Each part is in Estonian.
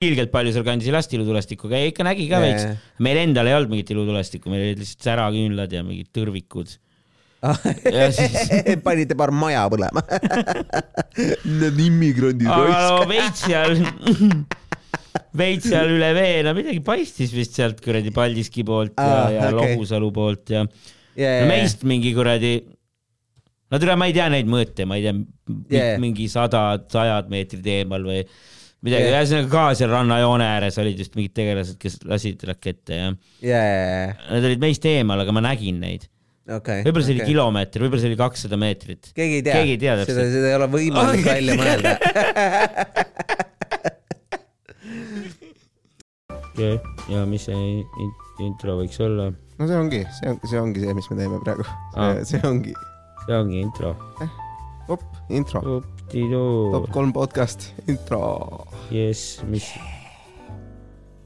ilgelt palju seal kandis ei lasti ilutulestikku, aga ikka nägi ka veits. meil endal ei olnud mingit ilutulestikku, meil olid lihtsalt säraküünlad ja mingid tõrvikud. Ja siis- panite paar maja põlema. Need immigrandid aga no veits seal, veits seal üle vee, no midagi paistis vist sealt kuradi Paldiski poolt ja Aa,, ja okei. Lohusalu poolt ja yeah, no meist mingi kuradi, no tule, ma ei tea neid mõõte, ma ei tea Yeah. mingi sada, sajad meetrid eemal või midagi ühesõnaga ka seal rannajoone ääres olid just mingid tegelased, kes lasid rakette ja yeah.. nad olid meist eemal, aga ma nägin neid. okei. võib-olla see oli kilomeeter, võib-olla see oli kakssada meetrit. keegi ei tea, tea seda, täpselt. seda ei ole võimalik Okei. välja mõelda. ja mis see in- intro võiks olla? no see ongi, see on, see ongi see, mis me teeme praegu. See ongi, see ongi intro. op, intro, top kolm podcast, intro. jess, mis,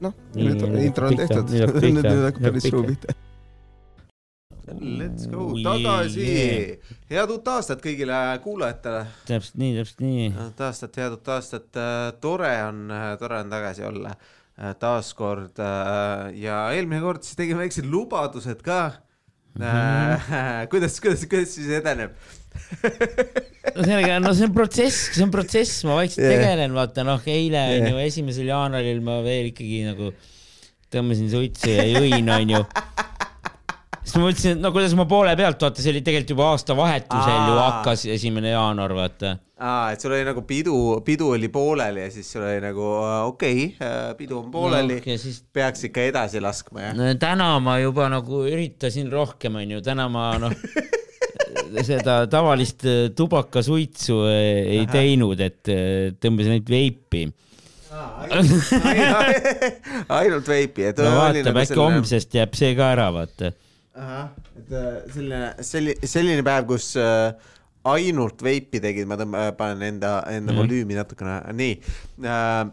noh, nüüd nüüd intro on tehtud, nüüd hakkab päris suu pihta. Let's go tagasi yeah.. head uut aastat kõigile kuulajatele. täpselt nii, täpselt nii. head aastat, head uut aastat. tore on, tore on tagasi olla äh, taaskord äh, ja eelmine kord siis tegime väiksed lubadused ka. kuidas, kuidas, kuidas siis edeneb? No sellega, no see on protsess, see on protsess, ma vaikselt yeah. tegelen, vaata noh, eile onju, esimesel jaanuaril ma veel ikkagi nagu tõmbasin suitsu ja jõin, onju. siis ma mõtlesin, et no kuidas ma poole pealt, vaata, see oli tegelikult juba aastavahetusel ju hakkas esimene jaanuar, vaata. aa, et sul oli nagu pidu, pidu oli pooleli ja siis sul oli nagu äh, okei okay,, pidu on pooleli no,. ja siis peaks ikka edasi laskma, jah? no, täna ma juba nagu üritasin rohkem, onju, täna ma noh, seda tavalist äh, tubakasuitsu äh, ei teinud, et äh, tõmbasin ainult veipi ainult veipi, et no vaatab, nagu äkki homsest jääb see ka ära, vaata. ahah, et selline, selline, selline päev, kus äh, ainult veipi tegid, ma tõmban, panen enda, enda mm. volüümi natukene, nii äh,.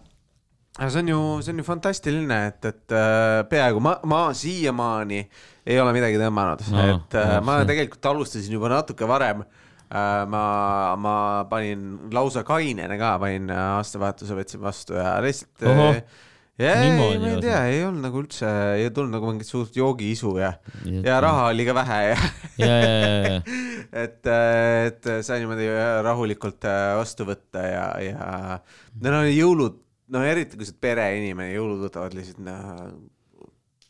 Aga see on ju, see on ju fantastiline, et, et äh, peaaegu ma, ma siiamaani ei ole midagi tõmmanud. No, et äh, no, ma see- tegelikult alustasin juba natuke varem. Äh,. ma, ma panin lausa kainena ka, panin äh, aastavahetuse võtsin vastu ja lihtsalt äh, ja ei, ma ei tea, ei olnud nagu üldse, ei tulnud nagu mingit suurt joogiisu ja, ja raha oli ka vähe ja ja, ja, ja, et, et sai niimoodi rahulikult äh, vastu võtta ja, ja no jõulud, no eriti kui sa oled pereinimene, jõulud võtavad lihtsalt no,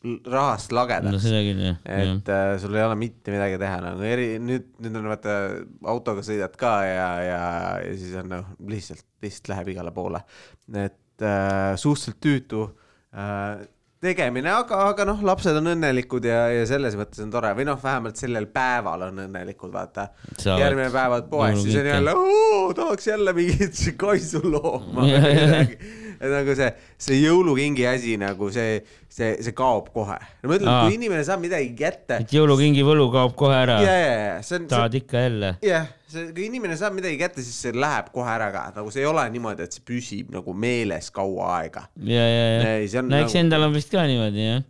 rahast no lagedaks seda küll jah, jah. et äh, sul ei ole mitte midagi teha nagu eri, nüüd, nüüd on vaata autoga sõidad ka ja, ja, ja siis on noh, lihtsalt, lihtsalt läheb igale poole. et äh, suhteliselt tüütu äh, tegemine, aga, aga noh, lapsed on õnnelikud ja, ja selles mõttes on tore või noh, vähemalt sellel päeval on õnnelikud, vaata. Järgmine päev oled poes, siis on jälle, tahaks jälle mingit kaisulooma või midagi. et nagu see, see jõulukingi asi nagu see, see, see kaob kohe. ma ütlen, kui inimene saab midagi kätte, et jõulukingi võlu kaob kohe ära tahad ikka jälle. jah, see, kui inimene saab midagi kätte, siis see läheb kohe ära ka, nagu see ei ole niimoodi, et see püsib nagu meeles kaua aega. ja, ja, ja no eks nagu- endal on vist ka niimoodi jah.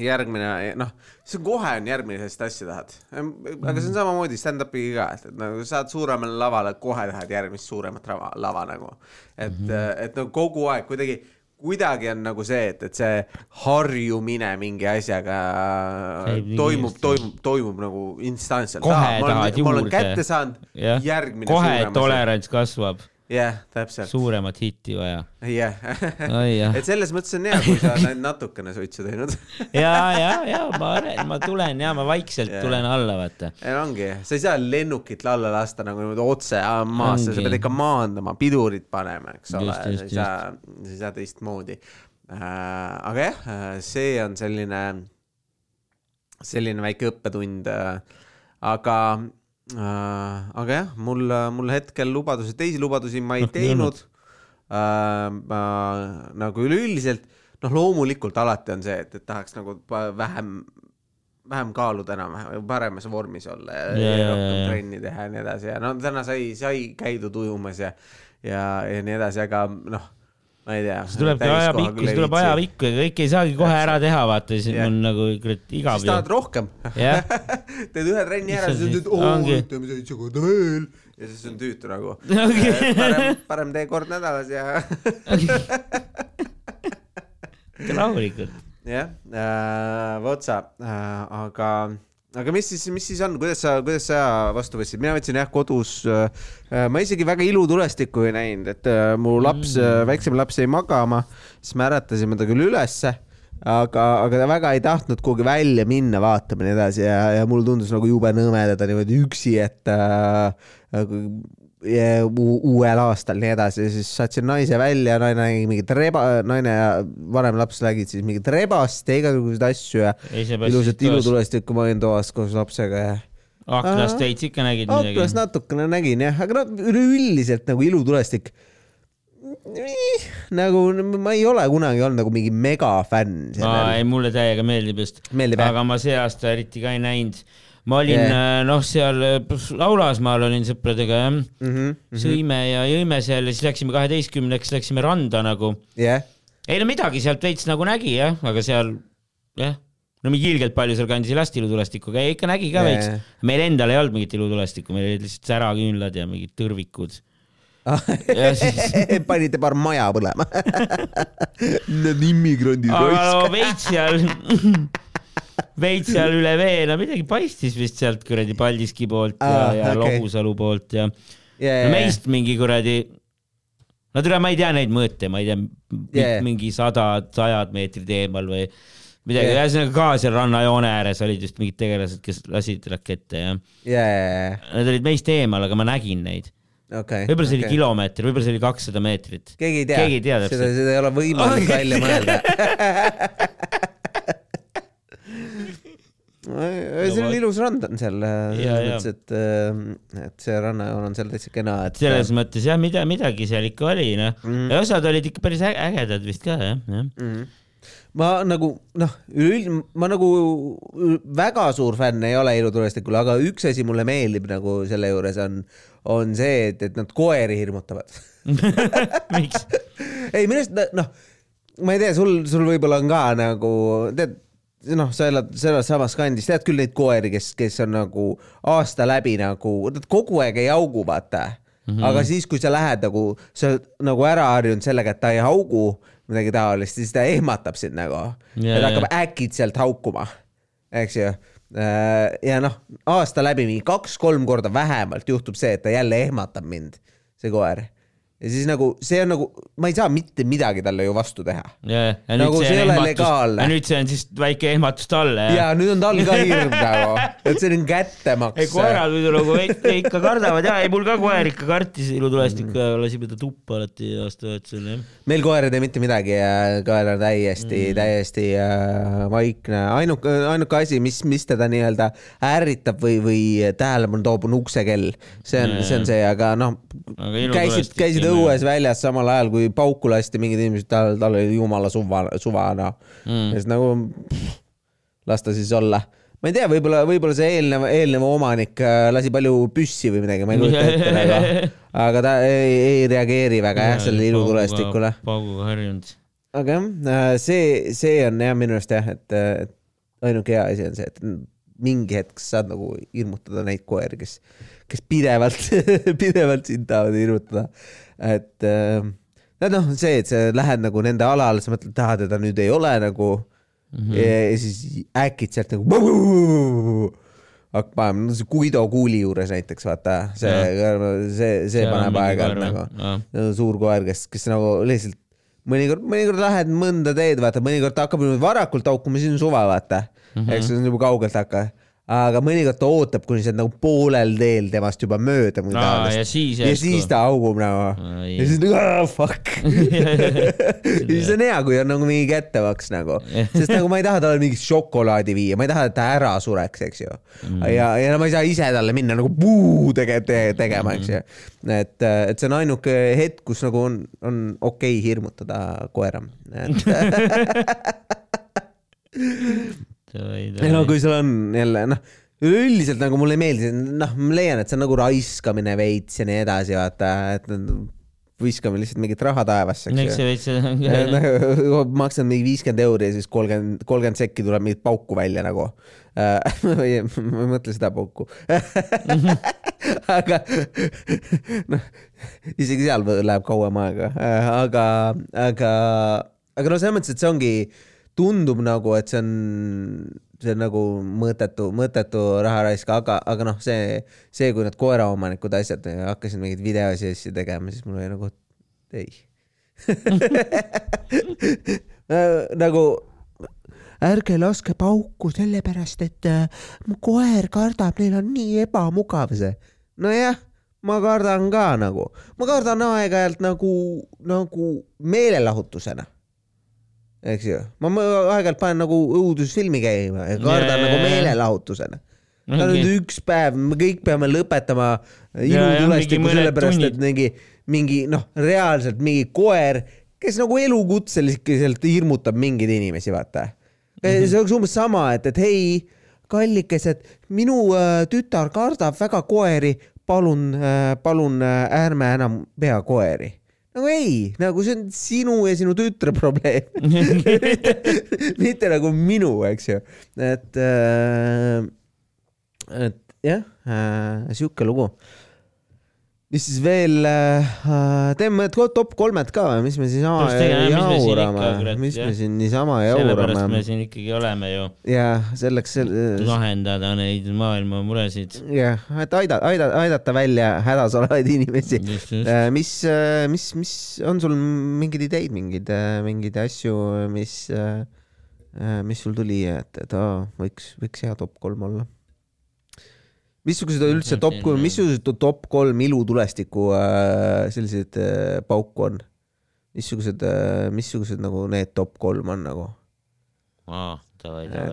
järgmine, noh, see on kohe on järgmine, sellist asja tahad. aga see on samamoodi stand-up'iga ka, et, et nagu saad suuremale lavale, kohe tahad järgmist suuremat lava, lava nagu. et mm, -hmm. et nagu kogu aeg kuidagi, kuidagi on nagu see, et, et see harjumine mingi asjaga nii toimub, toimub, toimub nagu instantselt. Kohe tahad olen, ma olen juurde. kätte saanud, jah, järgmine kohe tolerants kasvab, jah, täpselt, suuremat hitti vaja. jah. et selles mõttes on hea, kui sa oled natukene suitsu teinud. ja, ja, ja ma, ma tulen ja ma vaikselt Jah. tulen alla, vaata. ongi, sa ei saa lennukit alla lasta nagu niimoodi otse aa, maasse, sa pead ikka maandama, pidurit panema, eks ole, sa ei saa, sa ei saa teistmoodi äh,. aga jah, see on selline, selline väike õppetund äh,. aga äh,, aga jah, mul, mul hetkel lubadusi, teisi lubadusi ma ei ei teinud äh,. ma nagu üleüldiselt, noh, loomulikult alati on see, et, et tahaks nagu vähem vähem kaaluda enam-vähem, paremas vormis olla ja, ja, Ja, rohkem trenni teha ja nii edasi ja no täna sai, sai käidud ujumas ja, ja, ja nii edasi, aga noh, ma ei tea. siis tulebki ajapikku, siis tuleb ajapikku ja kõike ei saagi kohe ära teha, vaata, siis Jah. on nagu kurat igav siis tahad rohkem. jah, teed ühe trenni ära, siis on ütled, oo, teeme seitse korda veel ja siis on tüütu nagu. Ongi. parem, parem tee kord nädalas ja rahulikult. jah äh,, vot sa äh,, aga, aga mis siis, mis siis on, kuidas sa, kuidas sa vastu võtsid, mina võtsin jah kodus äh,, ma isegi väga ilutulestikku ei näinud, et äh, mu laps mm., väiksem laps jäi magama, siis me äratasime ta küll ülesse, aga, aga ta väga ei tahtnud kuhugi välja minna vaatama ja nii edasi ja, ja mulle tundus nagu jube nõme teda niimoodi üksi, et äh, uuel aastal nii edasi, siis saatsin naise välja, naine nägi mingit reba, naine ja vanem laps nägid siis mingit rebast ja igasuguseid asju ja ilusat ilutulestikku ma olin toas koos lapsega ja aknast veits ikka nägid midagi aknast? natukene nägin jah, aga no üleüldiselt nagu ilutulestik. nagu ma ei ole kunagi olnud nagu mingi megafänn ei, mulle täiega meeldib just. Aga ma see aasta eriti ka ei näinud. Ma olin Yeah. yeah. noh, seal äh, Laulasmaal olin sõpradega jah mm, -hmm. sõime ja jõime seal ja siis läksime kaheteistkümneks, läksime randa nagu. jah, ei no midagi sealt veits nagu nägi jah, aga seal jah, no mingi ilgelt palju seal kandis ei lasta ilutulestikku, aga ikka nägi ka Jaa, veits meil endal ei olnud mingit ilutulestikku, meil olid lihtsalt säraküünlad ja mingid tõrvikud. Ja siis- panite paar maja põlema. Need immigrandid aga no veits seal, veits seal üle vee, no midagi paistis vist sealt kuradi Paldiski poolt ja Aa,, ja okei. Lohusalu poolt ja yeah, no meist mingi kuradi, no tere, ma ei tea neid mõõte, ma ei tea Yeah. mingi sadad, sajad meetrid eemal või midagi Yeah. yeah., ühesõnaga ka seal rannajoone ääres olid just mingid tegelased, kes lasid rakette ja yeah, nad olid meist eemal, aga ma nägin neid. okay, võib-olla see oli okay. kilomeeter, võib-olla see oli kakssada meetrit. keegi ei tea, seda, seda ei ole võimalik välja mõelda. see on ilus rand on seal, Ja, selles mõttes, et, et see rannajoon on seal täitsa kena, et. selles mõttes jah, mida, midagi seal ikka oli, noh Mhm. ja osad olid ikka päris äge- ägedad vist ka jah, jah. Mhm. ma nagu noh, üleüld-, ma nagu väga suur fänn ei ole ilutulestikul, aga üks asi mulle meeldib nagu selle juures on, on see, et, et nad koeri hirmutavad miks? ei, minu arust noh, ma ei tea, sul, sul võib-olla on ka nagu, tead, noh, sa elad selles samas kandis, tead küll neid koeri, kes, kes on nagu aasta läbi nagu, nad kogu aeg ei haugu, vaata mm. -hmm. aga siis, kui sa lähed nagu, sa oled nagu ära harjunud sellega, et ta ei haugu midagi taolist, siis ta ehmatab sind nagu Ja, ja ta hakkab ja. äkitselt haukuma, eks ju. ja noh, aasta läbi mingi kaks-kolm korda vähemalt juhtub see, et ta jälle ehmatab mind, see koer ja siis nagu see on nagu, ma ei saa mitte midagi talle ju vastu teha. ja Nagu nüüd see ei on ole legaalne. ja nüüd see on siis väike ehmatus talle ja nüüd on tal ka hirm nagu, et see on kättemaks. ei, koerad muidu nagu ikka kardavad ja, ei mul ka koer ikka kartis ilutulestikku ja lasime ta tuppa alati aastavahetusel jah. meil koer ei tee mitte midagi ja koer on täiesti mm., täiesti äh, vaikne, ainuke, ainuke asi, mis, mis teda nii-öelda ärritab või, või tähelepanu toob, on uksekell. see on, see on see, aga noh, käisid, käisid ei õues väljas samal ajal, kui pauku lasti mingid inimesed, tal, tal oli jumala suva, suva noh Mm. ja siis nagu pff, las ta siis olla. ma ei tea, võib-olla, võib-olla see eelnev, eelnev omanik äh, lasi palju püssi või midagi, ma ei kujuta ette nagu. aga ta ei, ei reageeri väga jah, sellele ilutulestikule. pauguga harjunud. aga jah, see, see on jah minu arust jah, et, et ainuke hea asi on see, et mingi hetk sa saad nagu hirmutada neid koeri, kes, kes pidevalt, pidevalt sind tahavad hirmutada. Et äh, no noh, see, et sa lähed nagu nende alale, sa mõtled, aa teda nüüd ei ole nagu mm. -hmm. ja, ja siis äkitselt nagu hakkab panema, no see Guido kuuli juures näiteks vaata, see, see, see paneb aeg-ajalt nagu suur koer, kes, kes nagu lihtsalt mõnikord, mõnikord lähed mõnda teed, vaata, mõnikord ta hakkab varakult haukuma, siis on suva, vaata mm. -hmm. eks see on juba kaugelt hakka. Aga mõnikord ta ootab, kuni sa oled nagu poolel teel temast juba mööda. Ja siis ja siis ta haugub nagu ja siis nagu ah, fuck ja siis on hea, kui on nagu mingi kättemaks nagu, sest nagu ma ei taha talle mingit šokolaadi viia, ma ei taha, et ta ära sureks, eks ju mm.. ja, ja ma ei saa ise talle minna nagu puu tege- te,, tegema, eks ju. et, et see on ainuke hetk, kus nagu on, on okei okay hirmutada koera. ei no kui sul on jälle noh, üleüldiselt nagu mulle ei meeldi, noh, ma leian, et see on nagu raiskamine veits ja nii edasi, vaata, et viskame lihtsalt mingit raha taevasse, eks see veits see Noh, maksan mingi viiskümmend euri ja siis kolmkümmend, kolmkümmend sekki tuleb mingit pauku välja nagu. ma ei mõtle seda pauku. aga noh, isegi seal läheb kauem aega, aga, aga, aga no selles mõttes, et see ongi, tundub nagu, et see on, see on nagu mõttetu, mõttetu raha raisk, aga, aga noh, see, see, kui need koeraomanikud asjad hakkasid mingeid videosi ja asju tegema, siis mul oli nagu, ei. nagu ärge laske pauku sellepärast, et äh, mu koer kardab, neil on nii ebamugav see. nojah, ma kardan ka nagu, ma kardan aeg-ajalt nagu, nagu meelelahutusena. Eks ju, ma aeg-ajalt panen nagu õudusfilmi käima ja kardan Jaa, nagu meelelahutusena. ta on nüüd üks päev, me kõik peame lõpetama ilutulestiku sellepärast, et mingi, mingi noh, reaalselt mingi koer, kes nagu elukutseliselt hirmutab mingeid inimesi, vaata. Mhm. see oleks umbes sama, et, et hei, kallikesed, minu äh, tütar kardab väga koeri, palun äh,, palun äh, ärme enam pea koeri. Nagu ei, nagu see on sinu ja sinu tütre probleem mitte, mitte nagu minu, eks ju, et äh,, et jah äh,, sihuke lugu. Mis siis veel äh,, teeme mõned top kolmed ka või, mis me siis sama Peaks tegema, mis me siin jaurame mis me jah. siin niisama sellepärast me jaurame siin ikkagi oleme ju, ja selleks, lahendada neid maailma muresid. jah, et aida-, aida-, aidata välja hädas olevaid inimesi. just. mis, mis, mis on sul mingeid ideid, mingeid, mingeid asju, mis, mis sul tuli, et, et aa, võiks, võiks hea top kolm olla? Missugused on üldse top, missugused top kolm ilutulestiku äh, selliseid äh, pauku on? missugused äh,, missugused nagu need top kolm on nagu?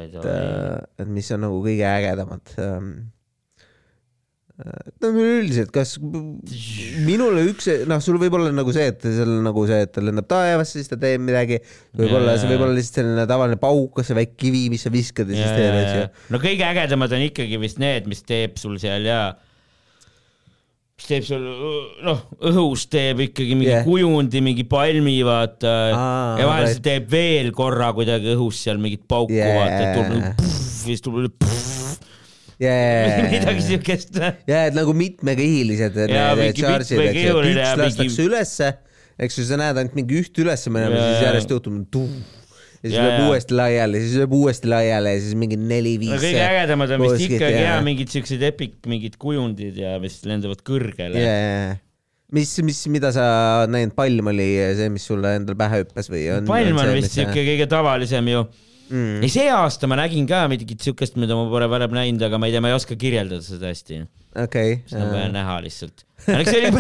et et mis on nagu kõige ägedamad ähm,. No üleüldiselt, kas minule üks, noh, sul võib olla nagu see, et seal nagu see, et ta lendab taevasse, siis ta teeb midagi. võib-olla see võib olla lihtsalt selline tavaline pauk, see väike kivi, mis sa viskad ja siis teed, onju. no kõige ägedamad on ikkagi vist need, mis teeb sul seal ja mis teeb sul, noh, õhus teeb ikkagi mingi Yeah. yeah. kujundi, mingi palmi, vaata Aa, ja vahel right. see teeb veel korra kuidagi õhus seal mingit pauku Yeah. yeah., vaata, et tuleb nagu siis tuleb pff, midagi siukest. ja et nagu mitmekihilised need charge'id, eks ju, et üks lastakse mingi- ülesse, eks ju, sa näed ainult mingi üht ülesse minema, siis järjest juhtub tuum ja siis lööb uuesti laiali, siis lööb uuesti laiali ja siis mingi neli-viis. no kõige ägedamad on vist ikkagi jaa. ja mingid siuksed epic mingid kujundid ja mis lendavad kõrgele yeah.. mis, mis, mida sa näinud, palm oli see, mis sulle endale pähe hüppas või on? palm on vist siuke kõige tavalisem ju mm. ei, see aasta ma nägin ka mingit siukest, mida ma pole varem näinud, aga ma ei tea, ma ei oska kirjeldada seda hästi. okei seda on vaja näha lihtsalt. Õnneks see oli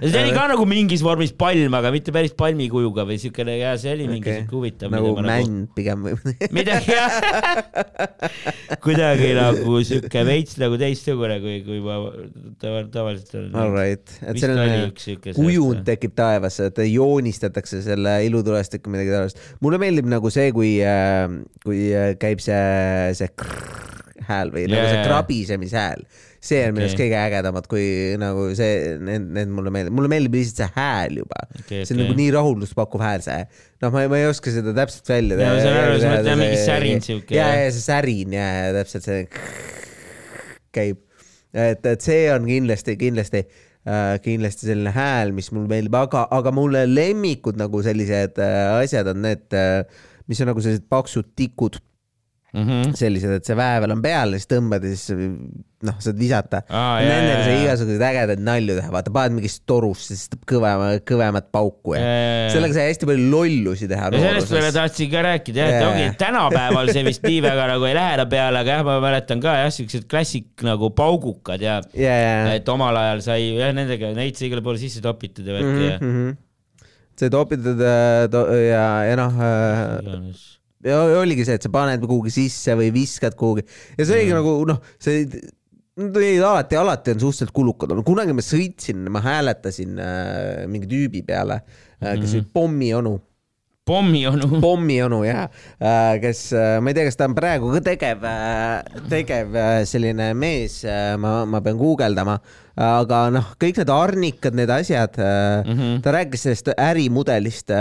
see oli ka nagu mingis vormis palm, aga mitte päris palmi kujuga või siukene ja see oli mingi Okei. siuke huvitav. nagu männ pigem või? midagi jah, kuidagi nagu siuke veits nagu teistsugune, kui, kui ma tav- tavaliselt olen. Alright, et Vist oli selline kujund tekib taevasse, et joonistatakse selle ilutulestikku midagi taolist. mulle meeldib nagu see, kui, kui äh, käib see, see krrr hääl või nagu see krabisemishääl. See on minu arust kõige ägedamad, kui nagu see, need, need mulle meeldib, mulle meeldib lihtsalt see hääl juba. Okei, see on okei. nagu nii rahuldust pakkuv hääl, see. noh, ma, ma ei oska seda täpselt välja Jaa, ma saan aru, sa mõtled, mingi särin siuke, ja, ja see särin ja, ja täpselt see käib. et, et see on kindlasti, kindlasti äh,, kindlasti selline hääl, mis mulle meeldib, aga, aga mulle lemmikud nagu sellised äh, asjad on need äh,, mis on nagu sellised paksud tikud, -hmm. sellised, et see väävel on peal ja siis tõmbad ja siis noh, saad visata. Jaa, Nendega sai igasuguseid ägedaid nalju teha, vaata paned mingist torust, siis teeb kõvema, kõvemat pauku ja jaa. sellega sai hästi palju lollusi teha. ja sellest peale tahtsin ka rääkida jah, et ongi tänapäeval see vist nii väga nagu ei lähe enam peale, aga jah, ma mäletan ka jah, siuksed klassik nagu paugukad ja ja, ja, et omal ajal sai jah nendega, neid sai igale poole sisse topitud ja värki ja ja. see topitud äh, ja, ja noh äh. Ja oligi see, et sa paned kuhugi sisse või viskad kuhugi. Ja see oligi nagu noh, see olid alati, alati on suhteliselt kulukad olnud, kunagi ma sõitsin, ma hääletasin äh, mingi tüübi peale äh,, kes oli pommionu, pommionu. pommionu jah. Äh,, kes äh,, ma ei tea, kas ta on praegu ka tegev äh,, tegev selline mees ma, ma pean guugeldama, aga noh, kõik need arnikad, need asjad mm, -hmm. ta rääkis sellest ärimudelist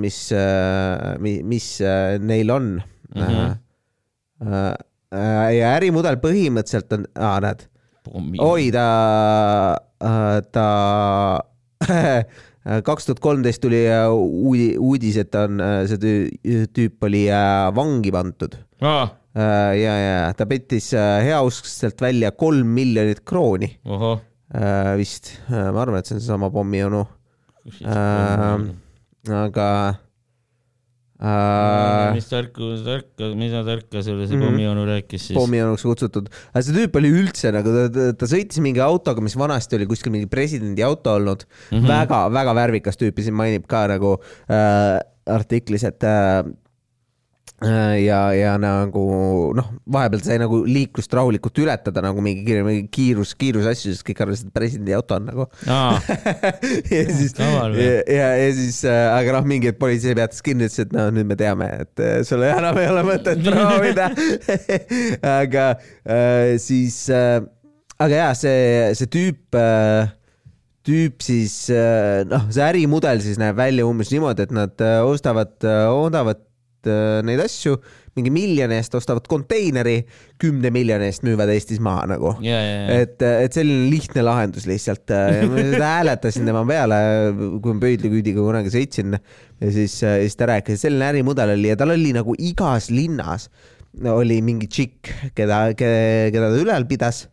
mis äh,, mis äh, neil on. Mm. -hmm. Äh, ja ärimudel põhimõtteliselt on, aa näed, oi ta, ta kaks tuhat kolmteist tuli äh, uudi, uudis, et on, see tüü- tüüp oli äh, vangi pandud. aa, ja, ja ta pettis äh, heauskselt välja kolm miljonit krooni. Äh, vist, ma arvan, et see on seesama pommionu, aga äh, mis tarku, tarka, mida tarka sulle see Mhm. pommionu rääkis siis? pommijoonuks kutsutud, aga see tüüp oli üldse nagu ta, ta, ta sõitis mingi autoga, mis vanasti oli kuskil mingi presidendi auto olnud mm -hmm., väga-väga värvikas tüüp ja siin mainib ka nagu äh, artiklis, et äh, ja, ja nagu noh, vahepeal sai nagu liiklust rahulikult ületada nagu mingi, kiir- mingi kiirus, kiirusasju, sest kõik arvasid, et presidendi auto on nagu ja siis, ja, ja, ja siis äh,, aga noh, mingi politsei peatas kinni, ütles, et no nüüd me teame, et äh, sul enam ei ole mõtet proovida. aga äh, siis äh,, aga jaa, see, see tüüp äh, tüüp siis äh, noh, see ärimudel siis näeb välja umbes niimoodi, et nad äh, ostavad, äh, neid asju mingi miljoni eest ostavad konteineri, kümne miljoni eest müüvad Eestis maha nagu ja, ja, ja. et, et selline lihtne lahendus lihtsalt. ma seda hääletasin tema peale, kui ma pöidlaküüdiga kunagi sõitsin ja siis, siis ta rääkis, et selline ärimudel oli ja tal oli nagu igas linnas oli mingi tšikk, keda, keda ta ülal pidas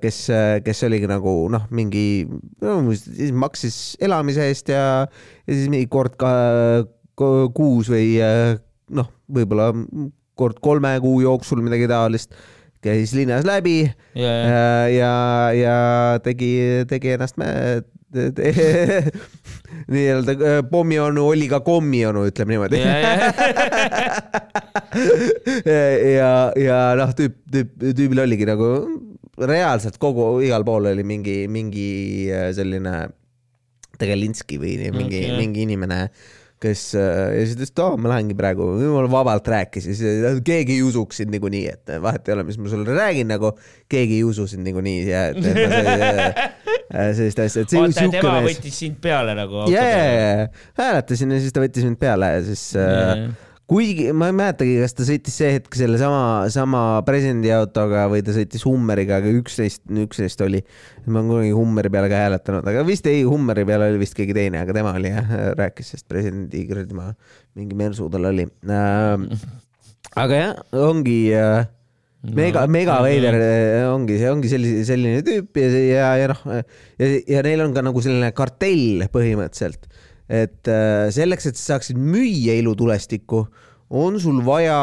kes, kes oligi nagu noh, mingi no, siis maksis elamise eest ja, ja siis mingi kord ka kuus või noh, võib-olla kord kolme kuu jooksul midagi taolist käis linnas läbi ja, ja, ja, ja, ja tegi, tegi ennast mä- nii-öelda äh, pommionu oli ka kommionu, ütleme niimoodi. ja, ja, ja, ja noh, tüüp, tüüp, tüübil oligi nagu reaalselt kogu, igal pool oli mingi, mingi äh, selline Tegelinski või mingi okay., mingi inimene, kes äh, ja siis ta ütles, et aa, ma lähengi praegu, jumala vabalt rääkis ja siis äh, keegi ei usuks sind niikuinii, et vahet ei ole, mis ma sulle räägin, nagu keegi ei usu sind niikuinii ja et, et sellise- äh, sellist asja, et see oota, siuke tema mees. võttis sind peale nagu. ja, ja, ja hääletasin ja siis ta võttis mind peale ja siis äh, kuigi ma ei mäletagi, kas ta sõitis see hetk sellesama, sama presidendi autoga või ta sõitis Hummeriga, aga üks neist, üks neist oli. ma olen kunagi Hummeri peale ka hääletanud, aga vist ei, Hummeri peale oli vist keegi teine, aga tema oli jah, rääkis sellest presidendi kuradi ma mingi mersu tal oli äh,. aga jah, ongi äh, mega, mega veider äh, ongi, see ongi sellise, selline tüüp ja, ja, ja noh, ja, ja neil on ka nagu selline kartell põhimõtteliselt, et äh, selleks, et sa saaksid müüa ilutulestikku, on sul vaja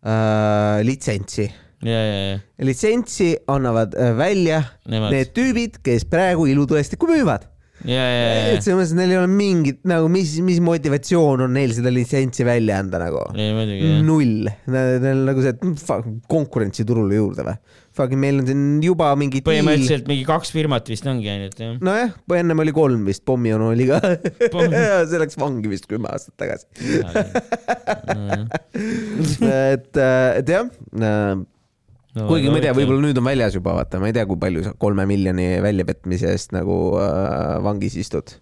äh, litsentsi. ja, ja, ja, litsentsi annavad äh, välja Nemad. need tüübid, kes praegu ilutulestikku müüvad. et, selles mõttes, et neil ei ole mingit nagu, mis, mis motivatsioon on neil seda litsentsi välja anda nagu null, neil on nagu see, mm, konkurentsi turule juurde või? Fucking meil on siin juba mingi põhimõtteliselt mingi kaks firmat vist ongi ainult jah. nojah, ennem oli kolm vist, pommionu oli ka Pomm-. see läks vangi vist kümme aastat tagasi. et, et jah, kuigi ma ei tea, võib-olla nüüd on väljas juba, vaata, ma ei tea, kui palju sa kolme miljoni väljapetmise eest nagu äh, vangis istud.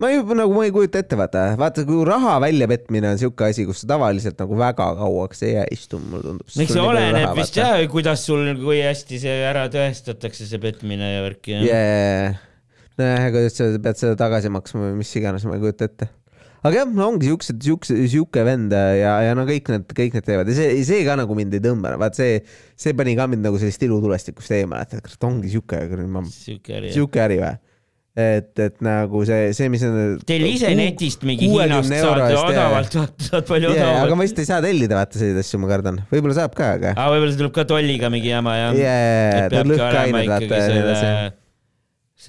Ma ei, nagu ma ei kujuta ette, vaata, vaata, kui raha väljapetmine on siuke asi, kus sa tavaliselt nagu väga kauaks ei jää istuma, mulle tundub. eks see oleneb vist jah, kuidas sul, kui hästi see ära tõestatakse, see petmine ja värk ja jaa, nojah, kuidas sa pead seda tagasi maksma või mis iganes, ma ei kujuta ette. aga jah, no ongi siuksed, siukse, siuke vend ja, ja no kõik need, kõik need teevad. Ja see, see ka nagu mind ei tõmba, vaat see, see pani ka mind nagu sellest ilutulestikust eemale, et ongi siuke, siuke äri või? et, et nagu see, see, mis on. Teil ise netist mingi Hiinast saad odavalt, saad palju aga odavamalt. ma vist ei saa tellida vaata selliseid asju, ma kardan, võib-olla saab ka, aga. aga võib-olla see tuleb ka tolliga mingi jama jah. ta on peabki olema vaata ikkagi edasi selle,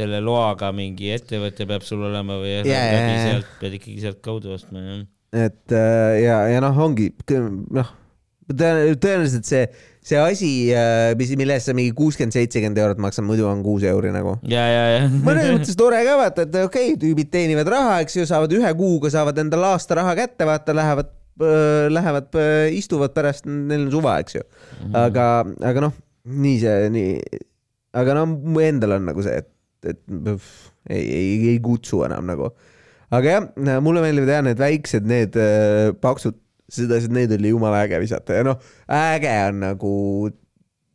selle loaga mingi ettevõte peab sul olema või läbi jaa. sealt pead ikkagi sealt kaudu ostma jah. et äh, ja, ja noh, ongi noh, tõenäoliselt see, see asi, mis, mille eest sa mingi kuuskümmend, seitsekümmend eurot maksad, muidu on kuus euri nagu. ja, ja, ja. mõnes mõttes tore ka vaata, et okei okay,, tüübid teenivad raha, eks ju, saavad ühe kuuga saavad endale aasta raha kätte, vaata, lähevad, lähevad, istuvad pärast, neil on suva, eks ju. aga, aga noh, nii see, nii, aga no mu endal on nagu see, et, et pff, ei, ei, ei kutsu enam nagu. aga jah, mulle meeldivad jah need väiksed, need äh, paksud, sedasi, et neid oli jumala äge visata ja noh, äge on nagu,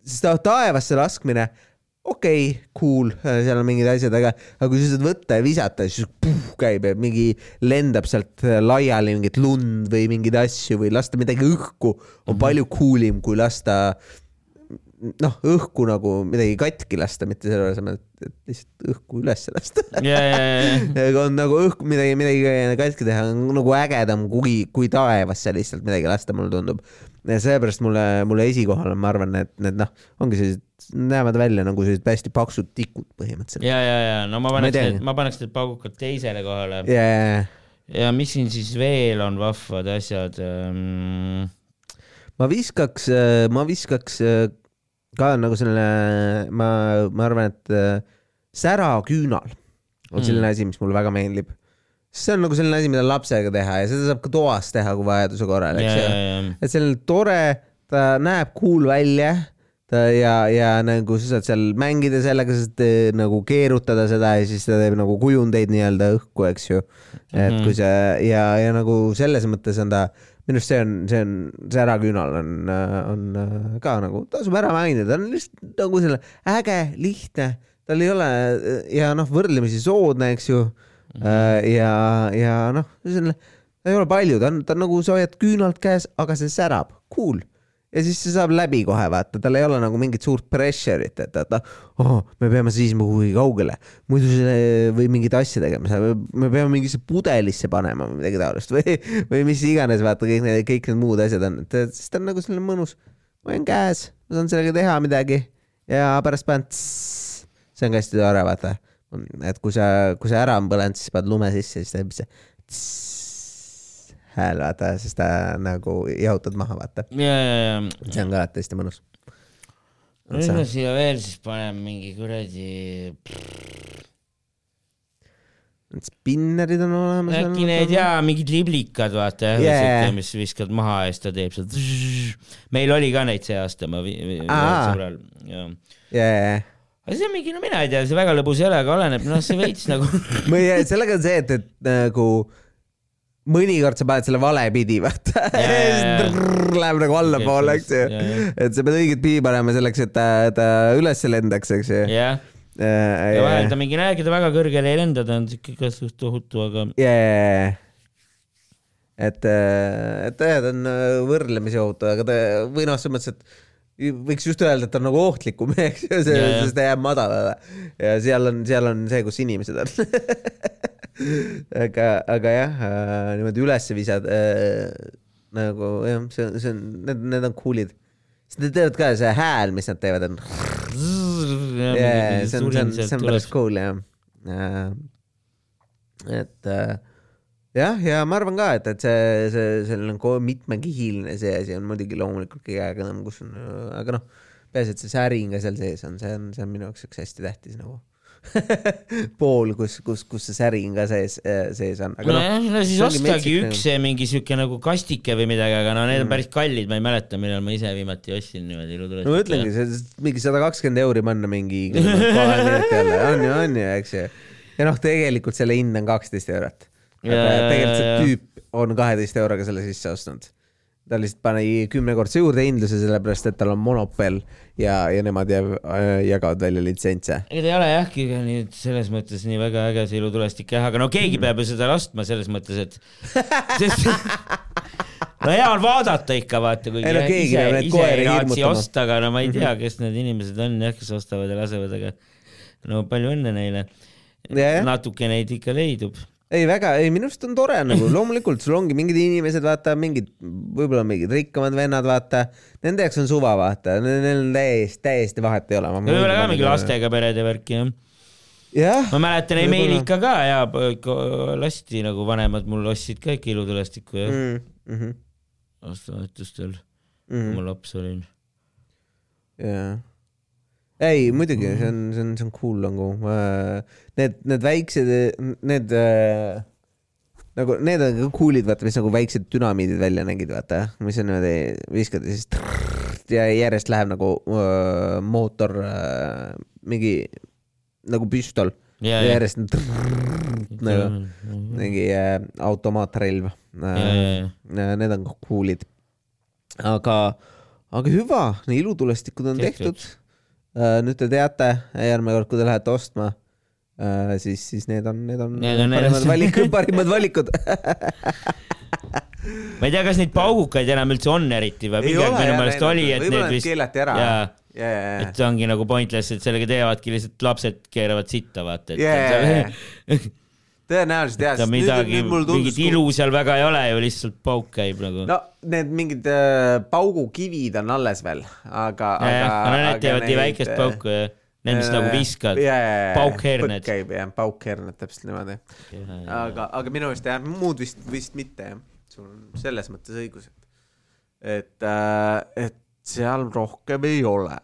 sest noh, taevasse laskmine okei okay,, cool, seal on mingid asjad, aga, aga kui sa saad võtta ja visata, siis puh, käib ja mingi lendab sealt laiali mingit lund või mingeid asju või lasta midagi õhku on palju cool im kui lasta noh, õhku nagu midagi katki lasta, mitte selle asemel, et lihtsalt õhku üles lasta. ja, ja, aga on nagu õhku midagi, midagi katki teha on nagu ägedam kui, kui taevasse lihtsalt midagi lasta, mulle tundub. ja seepärast mulle, mulle esikohal on, ma arvan, need, need noh, ongi sellised, näevad välja nagu sellised hästi paksud tikud põhimõtteliselt. ja, ja, ja no ma paneks need, ma paneks need paugukad teisele kohale ja, ja mis siin siis veel on vahvad asjad ähm,? ma viskaks, ma viskaks äh, ka nagu selle, ma, ma arvan, et äh, säraküünal on selline Mm. asi, mis mulle väga meeldib. see on nagu selline asi, mida lapsega teha ja seda saab ka toas teha, kui vajaduse korral, eks ju. et selline tore, ta näeb cool välja, ta ja, ja nagu sa saad seal mängida sellega, sa saad eh, nagu keerutada seda ja siis ta teeb nagu kujundeid nii-öelda õhku, eks ju. et Mhm. kui see ja, ja nagu selles mõttes on ta, minu arust see on, see on, see äraküünal on, on äh, ka nagu, tasub ära mainida, ta on lihtsalt nagu selline äge, lihtne, tal ei ole ja noh, võrdlemisi soodne, eks ju. ja, ja noh, selline, ta ei ole palju, ta on, ta on nagu sa hoiad küünalt käes, aga see särab, cool ja siis see saab läbi kohe vaata, tal ei ole nagu mingit suurt pressure'it, et, et oh, me peame seisma kuhugi kaugele, muidu see või mingit asja tegema, me peame mingisse pudelisse panema või midagi taolist. Või, või mis iganes, vaata kõik need, kõik need muud asjad on, et siis ta on nagu selline mõnus, ma hoian käes, ma saan sellega teha midagi. Ja pärast panen see on ka hästi tore, vaata, et kui sa, kui see ära on põlenud, siis paned lume sisse, siis teeb see tss hääl, vaata, siis ta nagu jahutad maha, vaata see on ka alati hästi mõnus. mis ma siia veel siis panen, mingi kuradi, spinnerid on olemas. äkki need jaa, mingid liblikad, vaata Yeah. yeah., mis viskad maha ja siis ta teeb seda. meil oli ka neid see aasta, ma sõbral, jaa, aga see on mingi, no mina ei tea, see väga lõbus ei ole, aga oleneb, noh, see veits nagu jaa. sellega on see, et, et nagu mõnikord sa paned selle vale pidi, vaata. Läheb nagu allapoole, eks ju. et sa pead õiget pidi panema selleks, et ta, ta üles lendaks, eks ju. jah, ja vahel ta mingi näeb, ta väga kõrgele ei lenda, ta on siuke ka suht ohutu, aga et, et jah, ta on äh, võrdlemisi ohutu, aga ta või noh, selles mõttes, et võiks just öelda, et ta on nagu ohtlikum, eks ju, sest ta jääb madalale. Ja seal on, seal on see, kus inimesed on. aga, aga jah, niimoodi üles visad äh, nagu jah, see, see on, need, need on cool'id. sest nad teevad ka see hääl, mis nad teevad, on yeah, see on, see on, see on päris cool jah uh,. et uh, jah, ja ma arvan ka, et, et see, see selline ko- mitmekihiline see asi on muidugi loomulikult kõige ägedam, kus on, aga noh, peaasi, et see säring ka seal sees on, see on, see on minu jaoks üks hästi tähtis nagu pool, kus, kus, kus see säring ka sees, sees on. nojah, no siis ostagi üks see mingi siuke nagu kastike või midagi, aga no need on päris kallid, ma ei mäleta, millal ma ise viimati ostsin niimoodi ilutulest. no ma ütlengi, see mingi sada kakskümmend euri panna mingi on ju, on ju, eks ju. ja noh, tegelikult selle hind on kaksteist eurot. tegelikult see tüüp on kaheteist euroga selle sisse ostnud. Ta lihtsalt pani kümnekordse juurdehindluse, sellepärast et tal on monopol ja, ja nemad jääb, jagavad välja litsentse. ega ta ei ole jah, nüüd selles mõttes nii väga äge see ilutulestik jah, aga no keegi peab ju seda laskma selles mõttes, et sest no hea on vaadata ikka vaata, kuigi no ise, ise ei raatsi osta, aga no ma ei tea, kes need inimesed on jah, kes ostavad ja lasevad, aga no palju õnne neile. Jah. natuke neid ikka leidub. Ei väga, ei minu arust on tore nagu loomulikult sul ongi mingid inimesed, vaata mingid, võib-olla mingid rikkamad vennad, vaata, nende jaoks on suva, vaata, neil on täiesti, täiesti vahet ei ole. võib-olla ka mingi lastega perede värk jah. jah, ma mäletan. Emelika ka ja lasti nagu vanemad mul ostsid ka ikka ilutulestikku jah mm,. -hmm. aastavahetustel, Mm kui -hmm. ma laps olin. jaa. ei, muidugi, see on, see on, see on cool nagu. Need, need väiksed, need äh, nagu need on ka cool'id, vaata, mis nagu väiksed dünamiidid välja nägid, vaata, mis on niimoodi, viskad ja siis trrrr, ja järjest läheb nagu öö, mootor, mingi nagu püstol ja, ja järjest trrrr, nagu mingi äh, automaatrelv. ja, Need on ka cool'id. aga, aga hüva, ilutulestikud on Tehtud. tehtud. Nüüd te teate, järgmine kord, kui te lähete ostma uh,, siis, siis need on, need on Need on parimad valikud, parimad valikud. ma ei tea, kas neid paugukaid enam üldse on eriti või minu meelest oli, et need vist, keelati ära. ja, ja, ja et see ongi nagu pointless, et sellega teevadki lihtsalt lapsed keeravad sitta, vaata, et tõenäoliselt jah, nüüd, midagi, mingit ilu seal väga ei ole ju, lihtsalt pauk käib nagu. no need mingid äh, paugukivid on alles veel, aga, aga. no need teevad nii väikest pauku ja need, mis nagu viskad. paukherned. käib jah, paukherned täpselt niimoodi. aga, aga minu meelest jah, muud vist, vist mitte jah, sul on selles mõttes õigus, et, et, et seal rohkem ei ole.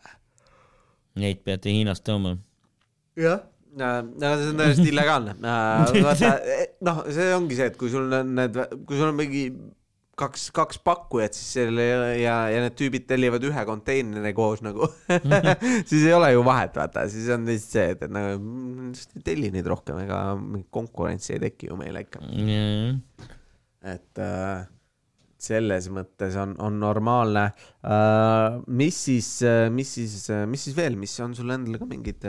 Neid peate Hiinast tooma. jah, no see on täiesti illegaalne. vaata, noh, see ongi see, et kui sul on need, kui sul on mingi kaks, kaks pakkujat, siis selle ja, ja need tüübid tellivad ühe konteineri koos nagu siis ei ole ju vahet, vaata, siis on lihtsalt see, et, et nagu mm, telli neid rohkem, ega mingit konkurentsi ei teki ju meile ikka. et äh, selles mõttes on, on normaalne äh,. mis siis, mis siis, mis siis veel, mis on sul endal ka mingid,